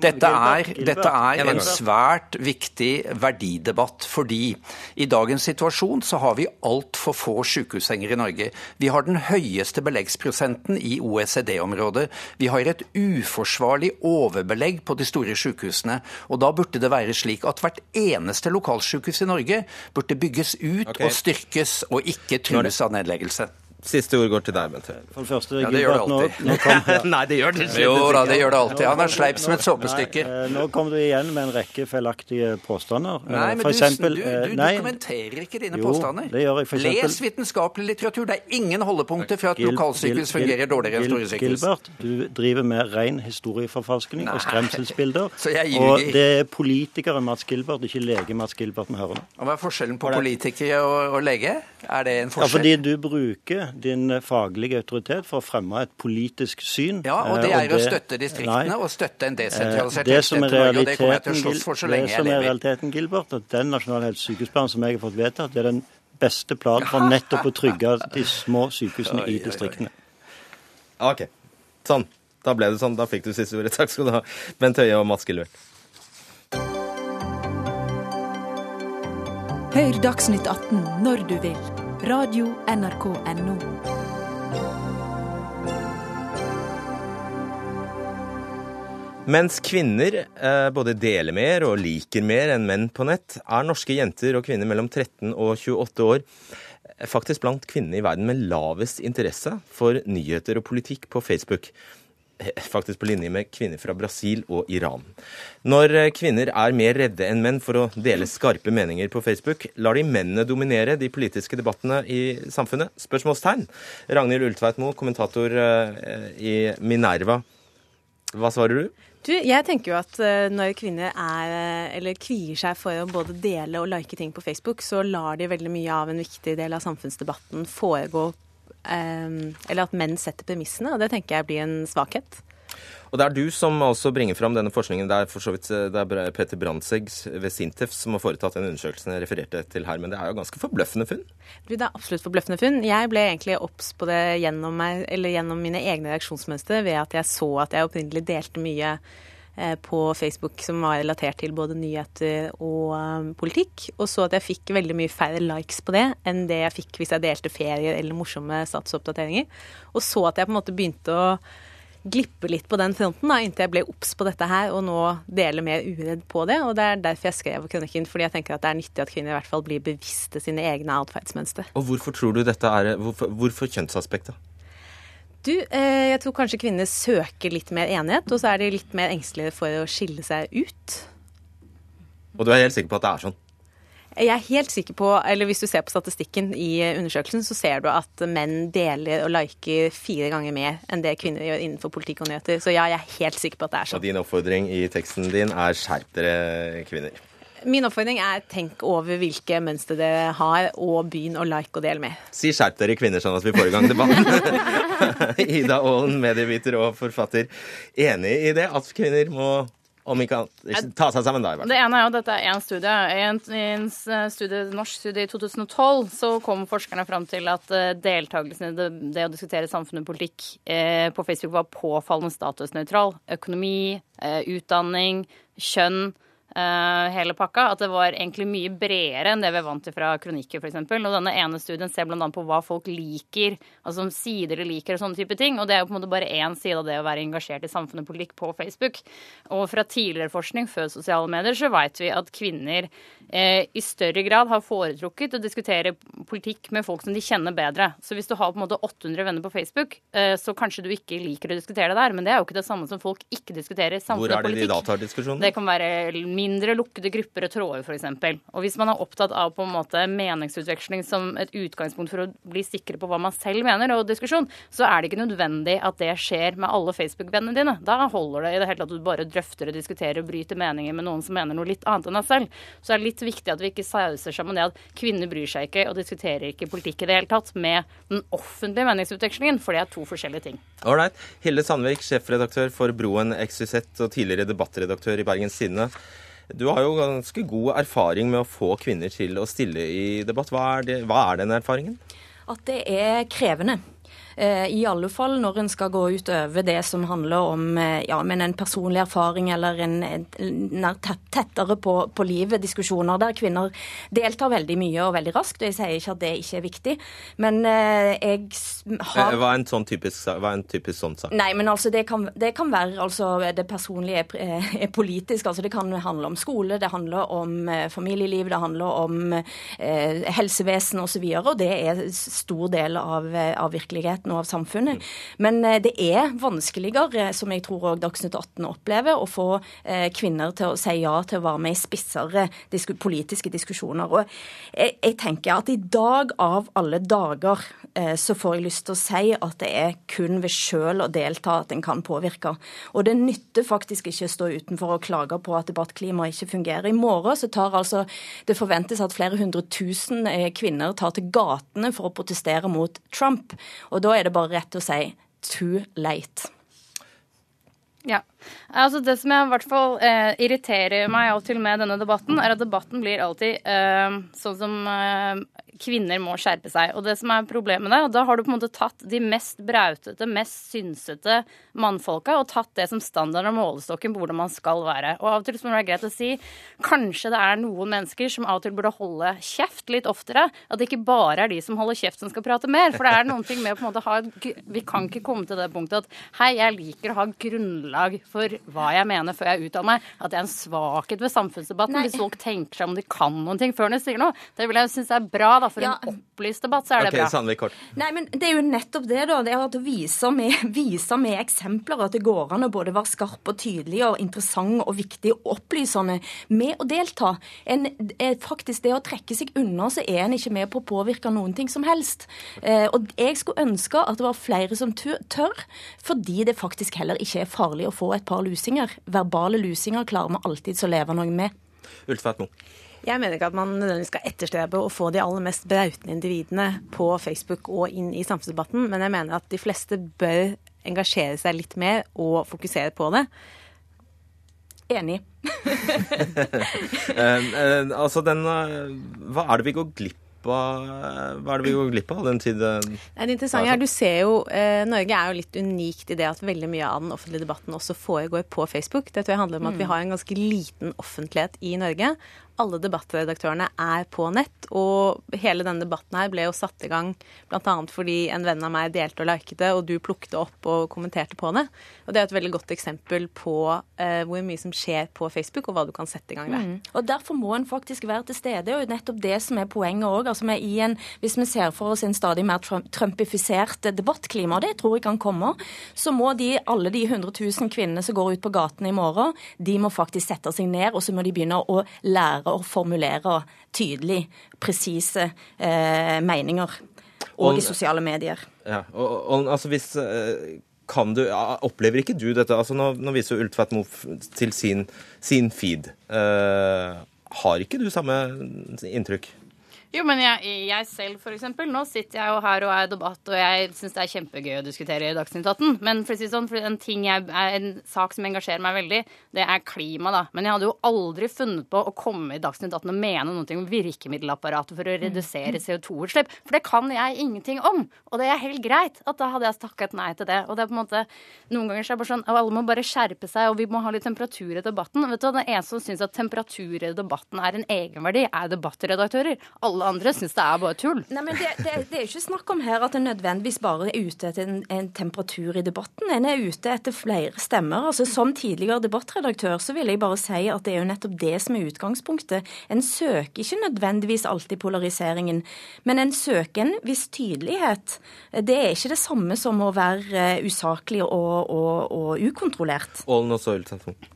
Dette er, dette er en svært viktig verdidebatt, fordi i dagens situasjon så har vi altfor få sykehussenger i Norge. Vi har den høyeste beleggsprosenten i OECD-området. Vi har et uforsvarlig overbelegg på de store sykehusene. Og da burde det være slik at hvert eneste lokalsykehus i Norge burde bygges ut okay. og styrkes, og ikke trues av nedleggelse. Siste ord går til deg, Bent For det første, ja, det gjør det alltid. Nå, nå kom, ja. Nei, det gjør det ikke. Jo da, det gjør det alltid. Han er sleip som et såpestykke. Eh, nå kom du igjen med en rekke feilaktige påstander. Eh, nei, men eksempel, du, du, du dokumenterer ikke dine jo, påstander. Det gjør jeg. For eksempel, Les vitenskapelig litteratur. Det er ingen holdepunkter for at Gil, lokalsykehus fungerer dårligere enn store sykehus. Gilbert, du driver med ren historieforfalskning og skremselsbilder. Så jeg og det er politikere Mats Gilbert, ikke lege Mats Gilbert vi hører nå. Hva er forskjellen på politikere og, og lege? Er det en forskjell? Ja, fordi du bruker din faglige autoritet for å fremme et politisk syn. Ja, og det er jo å støtte distriktene nei, og støtte en desentralisert helsetjeneste i Norge. Det kommer jeg til å slåss for så lenge jeg lever. Det som er realiteten, Gilbert, at den nasjonale helse- og sykehusplanen som jeg har fått vedtatt, det er den beste planen for nettopp å trygge de små sykehusene i distriktene. OK. Sånn. Da ble det sånn. Da fikk du siste ordet. Takk skal du ha, Bent Høie og Mats Gilbert. Hør Dagsnytt 18 når du vil. Radio NRK Radio.nrk.no. Mens kvinner eh, både deler mer og liker mer enn menn på nett, er norske jenter og kvinner mellom 13 og 28 år eh, faktisk blant kvinnene i verden med lavest interesse for nyheter og politikk på Facebook. Eh, faktisk på linje med kvinner fra Brasil og Iran. Når eh, kvinner er mer redde enn menn for å dele skarpe meninger på Facebook, lar de mennene dominere de politiske debattene i samfunnet? Spørsmålstegn. Ragnhild Ultveitmo, kommentator i Minerva. Hva svarer du? Du, jeg tenker jo at når kvinner er, eh, eller kvier seg for å både dele og like ting på Facebook, så lar de veldig mye av en viktig del av samfunnsdebatten foregå Eller at menn setter premissene, og det tenker jeg blir en svakhet. Og Det er du som også bringer fram denne forskningen. Det er for så vidt det er Peter Brandtzæg ved Sintef som har foretatt den undersøkelsen jeg refererte til her. Men det er jo ganske forbløffende funn? Det er absolutt forbløffende funn. Jeg ble egentlig obs på det gjennom, meg, gjennom mine egne reaksjonsmønstre ved at jeg så at jeg opprinnelig delte mye eh, på Facebook som var relatert til både nyheter og um, politikk, og så at jeg fikk veldig mye færre likes på det enn det jeg fikk hvis jeg delte ferier eller morsomme statsoppdateringer. Og så at jeg på en måte begynte å glippe litt på den fronten da, inntil jeg ble obs på dette her, og nå deler mer uredd på det. Og det er derfor jeg skrev kronikken, fordi jeg tenker at det er nyttig at kvinner i hvert fall blir bevisste sine egne atferdsmønstre. Og hvorfor tror du dette er Hvorfor, hvorfor kjønnsaspektet? Du, eh, jeg tror kanskje kvinner søker litt mer enighet, og så er de litt mer engstelige for å skille seg ut. Og du er helt sikker på at det er sånn? Jeg er helt sikker på, eller Hvis du ser på statistikken i undersøkelsen, så ser du at menn deler og liker fire ganger mer enn det kvinner gjør innenfor politikk og nyheter. Så ja, jeg er helt sikker på at det er sånn. Og din oppfordring i teksten din er skjerp dere, kvinner? Min oppfordring er tenk over hvilke mønstre dere har, og begynn å like og dele med. Si skjerp dere kvinner, sånn at vi får i gang debatten. Ida Aalen, medieviter og forfatter. Enig i det at kvinner må om ikke annet ta seg sammen, da. i hvert fall. Det ene er jo at dette er én studie. I en, en studie, norsk studie i 2012 så kom forskerne fram til at uh, deltakelsen i det, det, å diskutere samfunn og politikk eh, på Facebook var påfallende statusnøytral. Økonomi, eh, utdanning, kjønn hele pakka. At det var egentlig mye bredere enn det vi er vant til fra kronikker, f.eks. Og denne ene studien ser bl.a. på hva folk liker, altså sider de liker og sånne type ting. Og det er jo på en måte bare én side av det å være engasjert i samfunn og politikk på Facebook. Og fra tidligere forskning før sosiale medier så veit vi at kvinner eh, i større grad har foretrukket å diskutere politikk med folk som de kjenner bedre. Så hvis du har på en måte 800 venner på Facebook, eh, så kanskje du ikke liker å diskutere det der. Men det er jo ikke det samme som folk ikke diskuterer samfunn Hvor er det politikk. de da tar diskusjonen? Det kan være mindre lukkede grupper og tråder, f.eks. Og hvis man er opptatt av på en måte meningsutveksling som et utgangspunkt for å bli sikre på hva man selv mener, og diskusjon, så er det ikke nødvendig at det skjer med alle Facebook-vennene dine. Da holder det i det hele tatt at du bare drøfter og diskuterer og bryter meninger med noen som mener noe litt annet enn deg selv. Så det er litt viktig at vi ikke sauser sammen det at kvinner bryr seg ikke og diskuterer ikke politikk i det hele tatt med den offentlige meningsutvekslingen, for det er to forskjellige ting. Ålreit. Hilde Sandvik, sjefredaktør for Broen XYZ og tidligere debattredaktør i Bergens Tidende. Du har jo ganske god erfaring med å få kvinner til å stille i debatt. Hva er, det, hva er den erfaringen? At det er krevende. Eh, I alle fall når en skal gå utover det som handler om eh, ja, men en personlig erfaring eller en, en tettere på, på livet, diskusjoner der kvinner deltar veldig mye og veldig raskt. og Jeg sier ikke at det ikke er viktig, men eh, jeg har Hva er en sånn typisk, en typisk sånn sak? Nei, men altså det kan, det kan være altså Det personlige er, er, politisk. altså Det kan handle om skole, det handler om familieliv, det handler om eh, helsevesen osv. Og, så videre, og det er stor del av, av virkeligheten og av samfunnet. Men eh, det er vanskeligere, som jeg tror òg Dagsnytt 18 opplever, å få eh, kvinner til å si ja til å være med i spissere politiske diskusjoner. Og jeg, jeg, tenker at i dag av alle dager eh, så får jeg lyst til å si at det er kun ved sjøl å delta at en kan påvirke. Og det nytter faktisk ikke å stå utenfor og klage på at debattklimaet ikke fungerer. I morgen så tar altså Det forventes at flere hundre tusen kvinner tar til gatene for å protestere mot Trump. Og da er det bare rett å si too late. Ja. Altså Det som jeg i hvert fall eh, irriterer meg av og med denne debatten, er at debatten blir alltid eh, sånn som eh, kvinner må skjerpe seg. Og det som er problemet der, da har du på en måte tatt de mest brautete, mest synsete mannfolka og tatt det som standard og målestokken på hvordan man skal være. Og av og til må det være greit å si kanskje det er noen mennesker som av og til burde holde kjeft litt oftere. At det ikke bare er de som holder kjeft som skal prate mer. For det er noen ting med å på en måte ha Vi kan ikke komme til det punktet at hei, jeg liker å ha grunnlag for hva jeg mener før jeg uttaler meg. At det er en svakhet ved samfunnsdebatten Nei. hvis folk tenker seg om de kan noen ting før de sier noe. Det vil jeg synes er bra. da, For ja. en opplyst debatt så er det okay, bra. Sandvik, kort. Nei, men Det er jo nettopp det, da. Det er at å vise med, vise med eksempler at det går an å både være skarp og tydelig og interessant og viktig og opplysende med å delta. En, faktisk Det å trekke seg unna, så er en ikke med på å påvirke noen ting som helst. Eh, og jeg skulle ønske at det var flere som tør, fordi det faktisk heller ikke er farlig å få et par lusinger. Verbale lusinger klarer vi alltid å leve noe med. Ulf Mo. Jeg mener ikke at man nødvendigvis skal etterstrebe å få de aller mest brautende individene på Facebook og inn i samfunnsdebatten, men jeg mener at de fleste bør engasjere seg litt mer og fokusere på det. Enig. uh, uh, altså den uh, Hva er det vi går glipp av? Hva er det vi går glipp av den tiden? Det interessante er, du ser jo, Norge er jo litt unikt i det at veldig mye av den offentlige debatten også foregår på Facebook. Det tror jeg handler om at vi har en ganske liten offentlighet i Norge alle debattredaktørene er på nett. Og hele denne debatten her ble jo satt i gang bl.a. fordi en venn av meg delte og liket det, og du plukket opp og kommenterte på det. Og det er et veldig godt eksempel på uh, hvor mye som skjer på Facebook, og hva du kan sette i gang der. Mm. Og derfor må en faktisk være til stede, og nettopp det som er poenget òg. Altså, hvis vi ser for oss en stadig mer trumpifisert debattklima, og det tror jeg kan komme, så må de, alle de 100 000 kvinnene som går ut på gatene i morgen, de må faktisk sette seg ned, og så må de begynne å lære klare å formulere tydelig, presise eh, meninger. Og, i sosiale medier. Ja, og, og altså hvis eh, kan du, Opplever ikke du dette? altså Nå, nå viser Ultvedt Moe til sin, sin feed. Uh, har ikke du samme inntrykk? Jo, men jeg, jeg selv, for eksempel. Nå sitter jeg jo her og er i debatt, og jeg syns det er kjempegøy å diskutere Dagsnytt 18. Men for å si sånn, for en, ting jeg, en sak som engasjerer meg veldig, det er klima, da. Men jeg hadde jo aldri funnet på å komme i Dagsnytt 18 og mene noe om virkemiddelapparatet for å redusere CO2-utslipp. For det kan jeg ingenting om. Og det er helt greit at da hadde jeg takket nei til det. Og det er på en måte Noen ganger så er det bare sånn Alle må bare skjerpe seg, og vi må ha litt temperatur i debatten. Vet du, Den eneste som syns at temperatur i debatten er en egenverdi, er debattredaktører. Alle alle andre syns det er bare tull. Nei, men det, det, det er ikke snakk om her at en nødvendigvis bare er ute etter en, en, temperatur i debatten. En er ute etter flere stemmer. Altså, Som tidligere debattredaktør så vil jeg bare si at det er jo nettopp det som er utgangspunktet. En søker ikke nødvendigvis alltid polariseringen, men en søker en viss tydelighet. Det er ikke det samme som å være eh, usaklig og, og, og ukontrollert.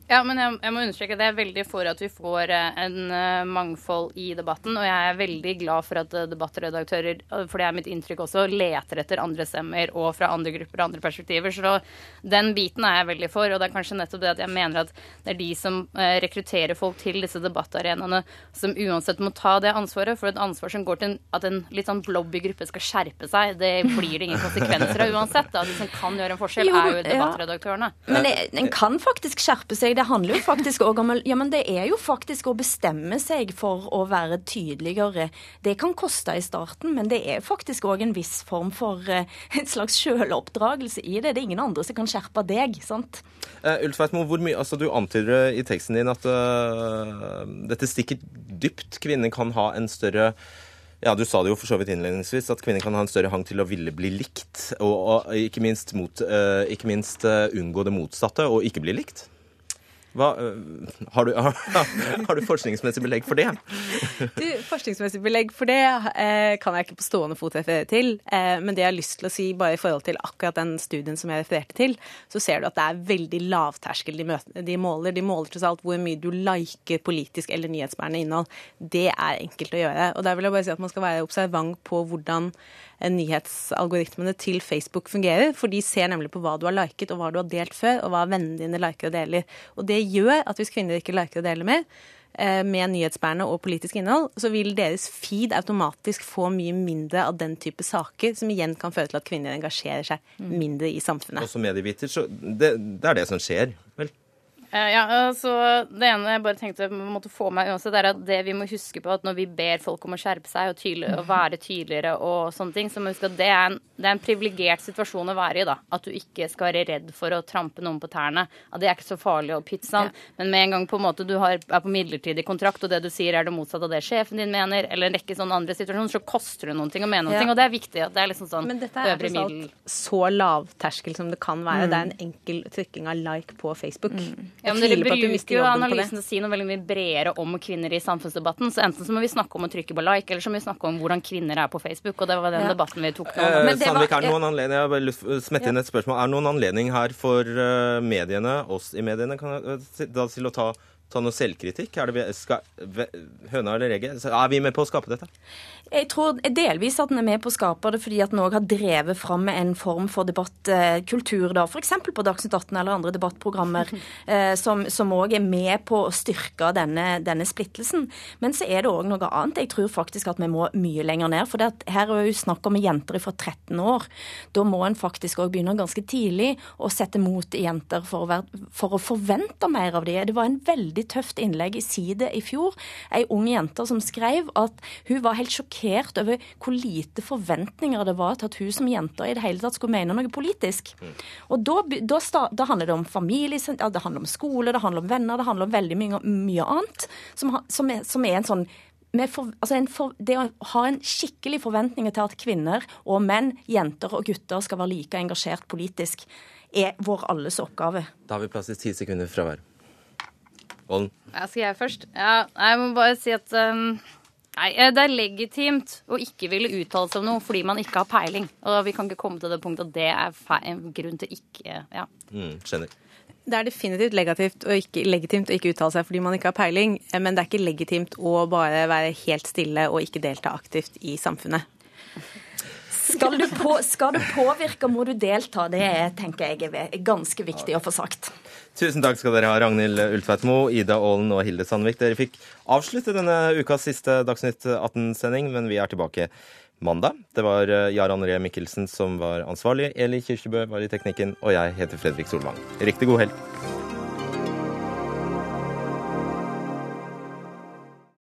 Ja, men jeg, jeg må understreke det er veldig for at vi får eh, en uh, mangfold i debatten. Og jeg er veldig glad for at uh, debattredaktører, for det er mitt inntrykk også, leter etter andre stemmer og fra andre grupper og andre perspektiver. Så den biten er jeg veldig for. Og det er kanskje nettopp det at jeg mener at det er de som uh, rekrutterer folk til disse debattarenaene, som uansett må ta det ansvaret. For et ansvar som går til at en litt sånn blobbygruppe skal skjerpe seg, det blir det ingen konsekvenser av uansett. Da. De som kan gjøre en forskjell, jo, er jo debattredaktørene. Ja. Men det, en kan faktisk skjerpe seg det handler jo faktisk òg om Ja, men det er jo faktisk å bestemme seg for å være tydeligere. Det kan koste i starten, men det er faktisk òg en viss form for en slags sjøloppdragelse i det. Det er ingen andre som kan skjerpe deg, sant? Uh, Ulf Veitmo, Altså, du antyder i teksten din at uh, dette stikker dypt. Kvinner kan ha en større ja, Du sa det jo for så vidt innledningsvis, at kvinner kan ha en større hang til å ville bli likt. Og, og ikke minst, mot, uh, ikke minst uh, unngå det motsatte, og ikke bli likt. Hva, øh, har, du, har, du, forskningsmessig belegg for det? Du, forskningsmessig belegg for det eh, kan jeg ikke på stående fot referere til. Eh, men det jeg har lyst til å si bare i forhold til akkurat den studien som jeg refererte til, så ser du at det er veldig lavterskel de, møter, de måler. De måler tross alt hvor mye du liker politisk eller nyhetsbærende innhold. Det er enkelt å gjøre. Og der vil jeg bare si at man skal være observant på hvordan nyhetsalgoritmene til Facebook fungerer. For de ser nemlig på hva du har liket og hva du har delt før, og hva vennene dine liker og deler. Og det gjør at hvis kvinner ikke liker å dele mer, eh, med nyhetsbærende og politisk innhold, så vil deres feed automatisk få mye mindre av den type saker, som igjen kan føre til at kvinner engasjerer seg mm. mindre i samfunnet. Også medieviter, så det, det er det som skjer, ja, altså Det ene jeg bare tenkte måtte få meg uansett, er at det vi må huske på at når vi ber folk om å skjerpe seg og, tydelig, og være tydeligere og sånne ting, så må vi huske at det er en, det er en privilegert situasjon å være i. da, At du ikke skal være redd for å trampe noen på tærne. At det er ikke så farlig og pizzaen. Ja. Men med en gang på en måte du har, er på midlertidig kontrakt, og det du sier er det motsatte av det sjefen din mener, eller en rekke sånne andre situasjoner, så koster det noen ting å mene noen Ja. Og det er viktig. at det er liksom sånn Men dette er øvre middel. så lavterskel som det kan være. Mm. Det er en enkel trykking av like på Facebook. Mm. Ja, men dere bruker jo analysen til å si noe veldig mye bredere om kvinner i samfunnsdebatten. Så enten så må vi snakke om å trykke på like, eller så må vi snakke om hvordan kvinner er på Facebook. Og det var den ja. debatten vi tok nå. Eh, Sandvik, er noen anledning, jeg har bare lyst til å smette inn et spørsmål. Er noen anledning her for uh, mediene, oss i mediene, kan, jeg, da, til å ta ta noe selvkritikk? Er det skal, høna eller egget? Er vi med på å skape dette? Jeg tror delvis at den er med på å skape det fordi at Norge har drevet fram en form for debattkultur, da, f.eks. på Dagsnytt 18 eller andre debattprogrammer, eh, som òg er med på å styrke denne, denne splittelsen. Men så er det òg noe annet. Jeg tror faktisk at vi må mye lenger ned. For her er jo snakk om jenter fra 13 år. Da må en faktisk òg begynne ganske tidlig å sette mot jenter for å, være, for å forvente mer av dem. Det var en veldig tøft innlegg i Side i fjor. Ei ung jente som skrev at hun var helt sjokkert over hvor lite forventninger det var til at hun som jente i det hele tatt skulle mene noe politisk. Mm. Og da, da, da, handler det om familie, det handler om skole, det handler om venner, det handler om veldig mye, mye annet. Som, som, er, som, er, en sånn for, altså for, det å ha en skikkelig forventning til at kvinner og menn, jenter og gutter skal være like engasjert politisk, er vår alles oppgave. Da har vi plass til ti sekunder fra hver. Volden. Ja, skal jeg først? Ja, jeg må bare si at um Nei, eh, Det er legitimt å ikke ville uttale seg om noe fordi man ikke har peiling. Og Vi kan ikke komme til det punktet at det er en grunn til ikke ja. Mm, skjønner. Det er definitivt legitimt å, ikke, legitimt å ikke uttale seg fordi man ikke har peiling, eh, men det er ikke legitimt å bare være helt stille og ikke delta aktivt i samfunnet. Skal du, på, skal du påvirke, må du delta. Det er, tenker jeg er ganske viktig å få sagt. Tusen takk skal dere ha, Ragnhild Ultveitmo, Ida Aalen og Hilde Sandvik. Dere fikk avslutte denne ukas siste Dagsnytt 18-sending, men vi er tilbake mandag. Det var eh, Jarand Ree Mikkelsen som var ansvarlig, Eli Kirkebø var i teknikken, og jeg heter Fredrik Solvang. Riktig god helg.